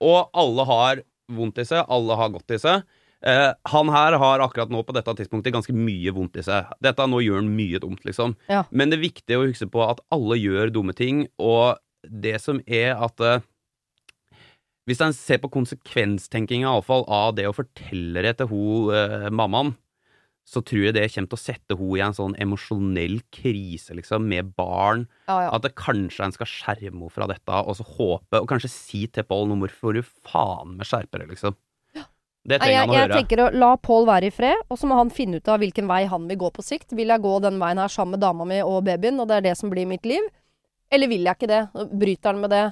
og alle har vondt i seg. Alle har godt i seg. Eh, han her har akkurat nå på dette tidspunktet ganske mye vondt i seg. Dette Nå gjør han mye dumt, liksom. Ja. Men det er viktig å huske på at alle gjør dumme ting, og det som er at eh, Hvis en ser på konsekvenstenkinga av det å fortelle det til hun, eh, mammaen, så tror jeg det kommer til å sette henne i en sånn emosjonell krise, liksom, med barn. Ja, ja. At det kanskje en skal skjerme henne fra dette, og så håpe, og kanskje si til Pål nå hvorfor du faen meg skjerper deg, liksom. Det trenger jeg, han å jeg høre. tenker å la Pål være i fred, og så må han finne ut av hvilken vei han vil gå på sikt. Vil jeg gå den veien her sammen med dama mi og babyen, og det er det som blir mitt liv? Eller vil jeg ikke det? Bryter han med det?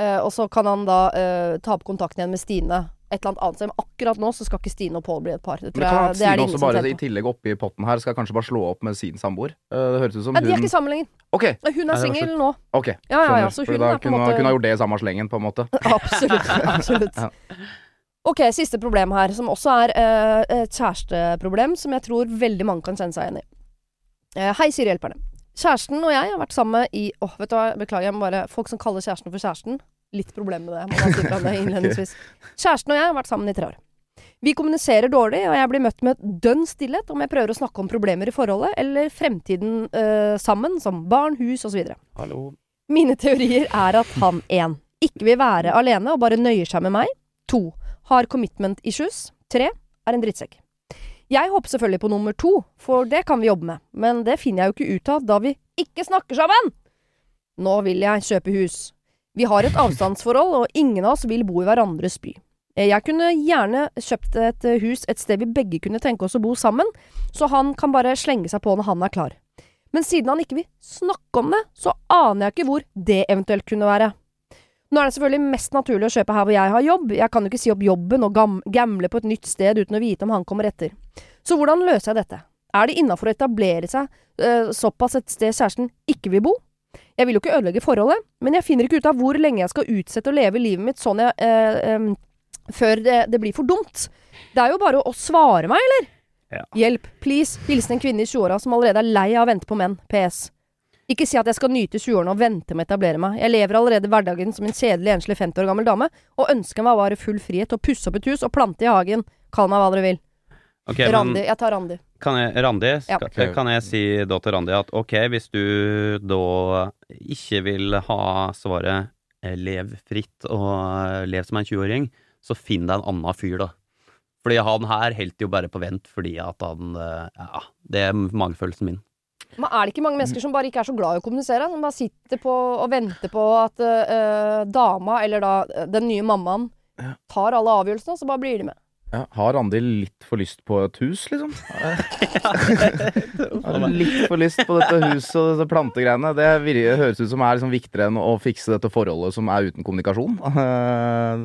Uh, og så kan han da uh, ta opp kontakten igjen med Stine et eller annet annet sted. Men akkurat nå så skal ikke Stine og Pål bli et par. Det tror det kan jeg det, det er det også ingen som bare i tillegg oppi potten her skal kanskje bare slå opp med sin samboer. Eh, Det høres ut som Nei, de er ikke sammen lenger. Okay. Hun er singel nå. ok. Ja, ja, ja. Så hun da er på en kunne, måte kunne ha gjort det i samme slengen, på en måte. *laughs* Absolutt. absolutt. Ja. Ok, siste problem her, som også er uh, et kjæresteproblem, som jeg tror veldig mange kan kjenne seg igjen i. Uh, hei, Siri Hjelperne. Kjæresten og jeg har vært sammen i Åh, vet du hva, beklager, jeg må bare Folk som kaller kjæresten for kjæresten. Litt problem med det. Må bare si fra det *laughs* innledningsvis. Kjæresten og jeg har vært sammen i tre år. Vi kommuniserer dårlig, og jeg blir møtt med dønn stillhet om jeg prøver å snakke om problemer i forholdet, eller fremtiden eh, sammen, som barn, hus osv. Mine teorier er at han 1. Ikke vil være alene og bare nøyer seg med meg. 2. Har commitment issues. Tre. Er en drittsekk. Jeg håper selvfølgelig på nummer to, for det kan vi jobbe med. Men det finner jeg jo ikke ut av da vi ikke snakker sammen! Nå vil jeg kjøpe hus. Vi har et avstandsforhold, og ingen av oss vil bo i hverandres by. Eh, Jeg kunne gjerne kjøpt et eh, hus et sted vi begge kunne tenke oss å bo sammen, så han kan bare slenge seg på når han er klar. Men siden han ikke vil snakke om det, så aner jeg ikke hvor det eventuelt kunne være. Nå er det selvfølgelig mest naturlig å kjøpe her hvor jeg har jobb, jeg kan jo ikke si opp jobben og gam gamble på et nytt sted uten å vite om han kommer etter. Så hvordan løser jeg dette? Er det innafor å etablere seg uh, såpass et sted kjæresten ikke vil bo? Jeg vil jo ikke ødelegge forholdet, men jeg finner ikke ut av hvor lenge jeg skal utsette å leve livet mitt sånn jeg uh, um, Før det, det blir for dumt. Det er jo bare å svare meg, eller? Ja. Hjelp. Please. Hilsen en kvinne i 20-åra som allerede er lei av å vente på menn. PS. Ikke si at jeg skal nyte 20-årene og vente med å etablere meg. Jeg lever allerede hverdagen som en kjedelig, enslig 50 år gammel dame, og ønsker meg bare full frihet til å pusse opp et hus og plante i hagen. Kall meg hva dere vil. Okay, Randi. Jeg tar Randi. Kan jeg, Randi, skal, Ok. kan jeg si da til Randi at ok, hvis du da ikke vil ha svaret eh, lev fritt og eh, lev som en 20-åring, så finn deg en annen fyr, da. Fordi han her helt jo bare på vent fordi at han eh, Ja, det er magefølelsen min. Men er det ikke mange mennesker som bare ikke er så glad i å kommunisere? Som bare sitter på og venter på at uh, dama, eller da eh, den nye mammaen, Ja. tar alle avgjørelsene, og så bare blir de med. Ja, har Randi litt for lyst på et hus, liksom? *laughs* Har litt for lyst på dette huset og disse plantegreiene. Det høres ut som er liksom viktigere enn å fikse dette forholdet som er uten kommunikasjon. *laughs*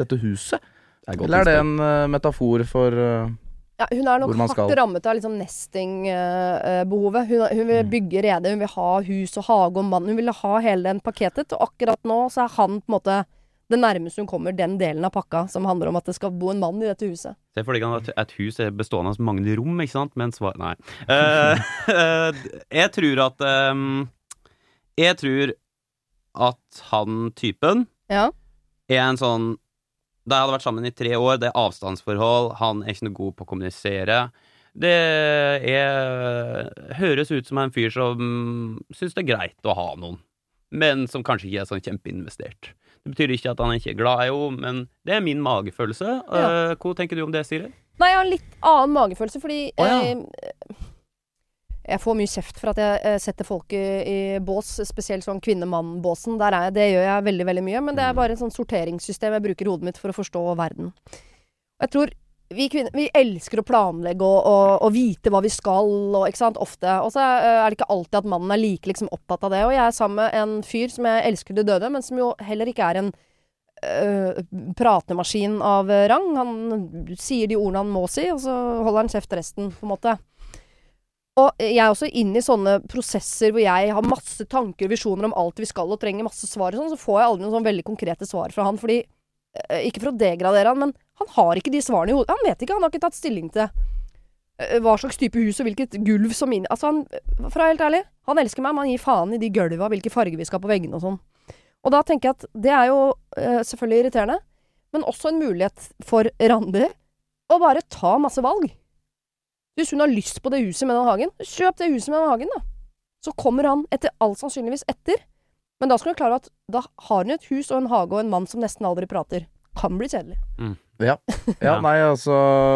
Dette huset. Det er Eller er det en eh, metafor for eh, Ja, hun er nok hardt skal. rammet av liksom nesting-behovet. hun, hun vil Mm. bygge rede, hun vil ha hus og hage og mann. Hun vil ha hele den pakketet. Og akkurat nå så er han på en måte det nærmeste hun kommer den delen av pakka som handler om at det skal bo en mann i dette huset. Se for deg at et hus er bestående av mange rom, ikke sant? Men svar Nei. Eh, *laughs* eh, jeg tror at um, Jeg tror at han typen Ja. er en sånn Da jeg hadde vært sammen i tre år, det er avstandsforhold, han er ikke noe god på å kommunisere. Det er høres ut som en fyr som syns det er greit å ha noen, men som kanskje ikke er sånn kjempeinvestert. Det betyr ikke at han ikke er glad i henne, men det er min magefølelse. Ja. Eh, Hva tenker du om det, Siri? Nei, jeg har en litt annen magefølelse, fordi oh, ja. eh, Jeg får mye kjeft for at jeg eh, setter folk i, i bås, spesielt sånn kvinne-mann-båsen. Det gjør jeg veldig, veldig mye, men det er bare et sånn sorteringssystem jeg bruker i hodet mitt for å forstå verden. Jeg tror vi kvinner vi elsker å planlegge og, og, og vite hva vi skal, og, ikke sant, ofte. Og så eh, er det ikke alltid at mannen er like liksom, opptatt av det. Og jeg er sammen med en fyr som jeg elsker til døde, men som jo heller ikke er en øh, pratemaskin av rang. Han sier de ordene han må si, og så holder han kjeft resten, på en måte. Og jeg er også inne i sånne prosesser hvor jeg har masse tanker og visjoner om alt vi skal, og trenger masse svar og sånn, så får jeg aldri noen sånn veldig konkrete svar fra han, fordi øh, Ikke for å degradere han, men han har ikke de svarene i hodet. Han vet ikke, han har ikke tatt stilling til øh, hva slags type hus og hvilket gulv som inn... Altså, han, for å være helt ærlig, han elsker meg, men han gir faen i de gulva, hvilke farger vi skal på veggene og sånn. Og da tenker jeg at det er jo øh, selvfølgelig irriterende, men også en mulighet for Randi å bare ta masse valg. Hvis hun har lyst på det huset med den hagen, kjøp det huset med den hagen, da. Så kommer han etter all sannsynligvis etter. Men da skal hun klare at da har hun et hus og en hage og en mann som nesten aldri prater. Kan bli kjedelig. *laughs* Ja, Ja. nei, altså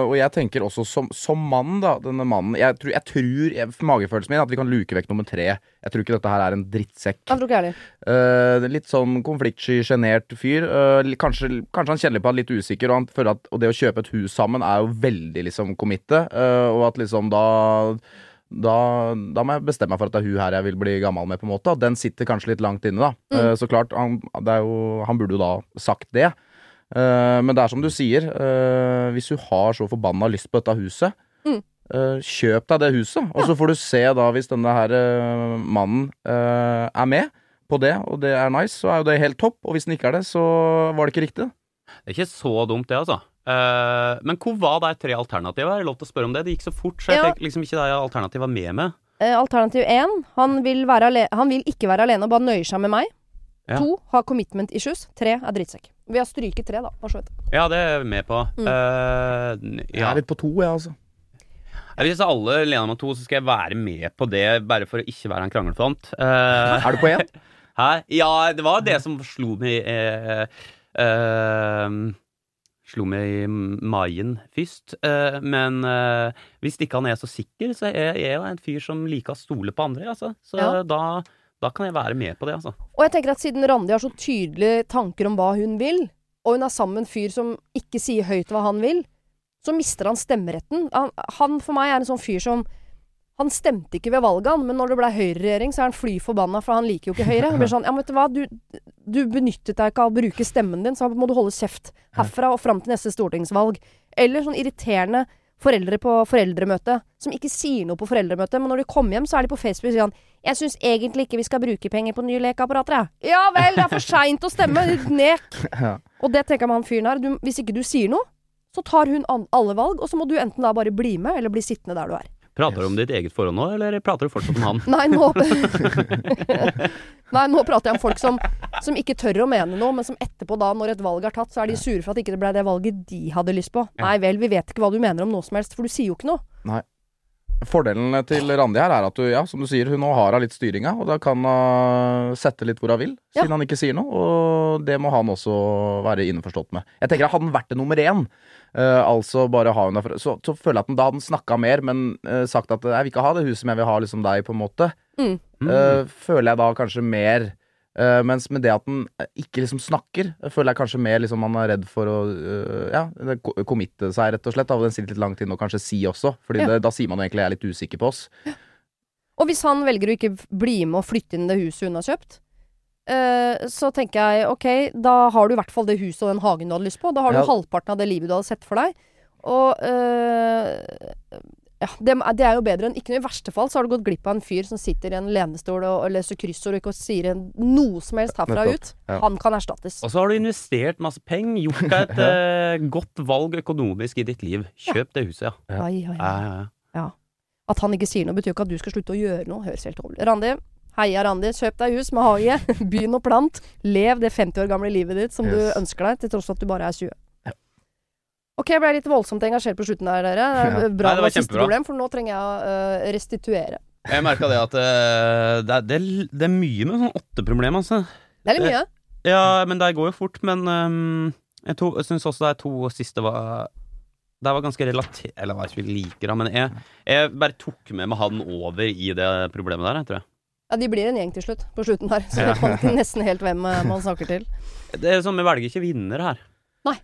Og jeg tenker også som, som mann, da. Denne mannen Jeg tror, jeg tror jeg, Magefølelsen min at vi kan luke vekk nummer tre. Jeg tror ikke dette her er en drittsekk. Jeg tror ikke jeg. Eh, litt sånn konfliktsky, sjenert fyr. Uh, kanskje, kanskje han kjenner på at han er litt usikker, og, han føler at, og det å kjøpe et hus sammen er jo veldig liksom committe. uh, og at liksom da da, da må jeg bestemme meg for at det er hun her jeg vil bli gammel med, på en måte. Den sitter kanskje litt langt inne, da. Mm. Eh, så klart, han, det jo, han burde jo da sagt det. Eh, men det er som du sier, eh, hvis du har så forbanna lyst på dette huset, Mm. eh, kjøp deg det huset. Og så får du se da, hvis denne her mannen eh, er med på det, og det er nice, så er jo det helt topp. Og hvis den ikke er det, så var det ikke riktig. Det er ikke så dumt, det, altså. Eh, men hvor var de tre alternativene? Er det lov til å spørre om det? Det gikk så fort, så jeg Ja. fikk liksom ikke de alternativene med meg. Eh, alternativ én, han vil, være ale han vil ikke være alene og bare nøyer seg med meg. Ja. To, ha commitment issues. Tre er drittsekk. Vi har stryket tre, da. Bare så vidt. Ja, det er vi med på. Mm. Eh, Jeg er litt på to, jeg, altså. Hvis alle lener meg to, så skal jeg være med på det, bare for å ikke være en kranglefant. Uh, *laughs* Er du på én? *laughs* Hæ? Ja, det var det som slo meg uh, eh, Slo meg i maien først. Eh, men eh, hvis ikke han er så sikker, så er jeg en fyr som liker å stole på andre. Altså. Så Ja. da, da kan jeg være med på det, altså. Og jeg tenker at siden Randi har så tydelige tanker om hva hun vil, og hun er sammen med en fyr som ikke sier høyt hva han vil, så mister han stemmeretten. Han, han for meg er en sånn fyr som Han stemte ikke ved valget, han, men når det ble høyreregjering, så er han fly forbanna, for han liker jo ikke Høyre. Han blir sånn Ja, men vet du hva, du, du benyttet deg ikke av å bruke stemmen din, så må du holde kjeft herfra og fram til neste stortingsvalg. Eller sånn irriterende foreldre på foreldremøte som ikke sier noe på foreldremøtet, men når de kommer hjem, så er de på Facebook og sier han jeg syns egentlig ikke vi skal bruke penger på nye lekeapparater, jeg. Ja vel, det er for seint å stemme, ditt nek. *laughs* Ja. Og det tenker jeg med han fyren her. Du, hvis ikke du sier noe, Så tar hun alle valg, og så må du enten da bare bli med, eller bli sittende der du er. Prater du om ditt eget forhold nå, eller prater du fortsatt om han? *laughs* Nei, nå Nei, nå prater jeg om folk som, som ikke tør å mene noe, men som etterpå da, når et valg er tatt, så er de sure for at ikke det ble det valget de hadde lyst på. Nei vel, vi vet ikke hva du mener om noe som helst, for du sier jo ikke noe. Nei. Fordelen til Randi her er at du, ja, som du sier, hun nå har hun litt styringa, og da kan hun sette litt hvor hun vil, siden Ja. han ikke sier noe. Og det må han også være innforstått med. Jeg tenker at Hadde han vært det nummer én, altså bare ha henne for, så, så føler jeg at den, da hadde han snakka mer, men eh, sagt at jeg vil ikke ha det huset, men jeg vil ha liksom deg, på en måte. Mm. Eh, føler jeg da kanskje mer Uh, Mens med det at den ikke liksom snakker, eh, føler jeg kanskje mer liksom man er redd for å uh, Ja, committe seg, rett og slett. Da. Og den sitter litt langt inne å kanskje si også, Fordi Ja. da sier man jo egentlig jeg er litt usikker på oss. Og hvis han velger å ikke bli med og flytte inn det huset hun har kjøpt, eh, så tenker jeg ok, da har du i hvert fall det huset og den hagen du hadde lyst på. Da har du halvparten av det livet du hadde sett for deg. Og uh, ja, det, det er jo bedre enn ikke noe. I verste fall så har du gått glipp av en fyr som sitter i en lenestol og, og leser kryssord og ikke sier en, noe som helst herfra og ut. ja. Han kan erstattes. Og så har du investert masse penger, gjort deg et *laughs* uh, godt valg økonomisk i ditt liv. Kjøp det huset, ja. Ja. Ai, ai, ai. ja, ja, ja. At han ikke sier noe, betyr ikke at du skal slutte å gjøre noe. Høres helt rolig, Randi, heia Randi. Kjøp deg hus med hage. *laughs* Begynn å plant. Lev det 50 år gamle livet ditt som du ønsker deg, til tross for at du bare er 20. Ok, jeg ble litt voldsomt engasjert på slutten der, dere. Er Ja. Bra Nei, det var siste kjempebra. problem, for nå trenger jeg å øh, restituere. Jeg merka det at eh, det, er, det, er, det er mye med sånn åtteproblem, altså. Det er litt mye. Ja, men det går jo fort. Men um, jeg, to- jeg syns også de to siste var Det var ganske relatert Eller hva jeg ikke liker, da, men jeg, jeg bare tok med meg han over i det problemet der, jeg tror jeg. Ja, de blir en gjeng til slutt, på slutten her. Så Ja. jeg vet nesten helt hvem øh, man snakker til. *laughs* Det er sånn, Vi velger ikke vinner her. Nei.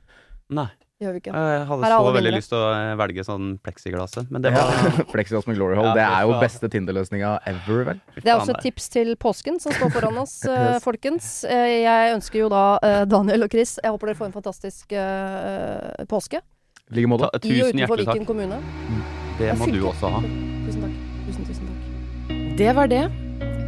Nei. Gjør vi ikke. Jeg hadde så veldig vinnere. lyst til å eh, velge sånn pleksiglasset, men det var *laughs* Plexiglass med glory hole. Ja, det er jo beste Tinder-løsninga ever, vel. Det er også et tips til påsken som står foran oss, *laughs* Yes. folkens. Eh, Jeg ønsker jo da Daniel og Chris Jeg håper dere får en fantastisk uh, påske. I like måte. Ta, I og utenfor Viken kommune. Det må du også ha. Tusen takk. Tusen, tusen takk. Det var det.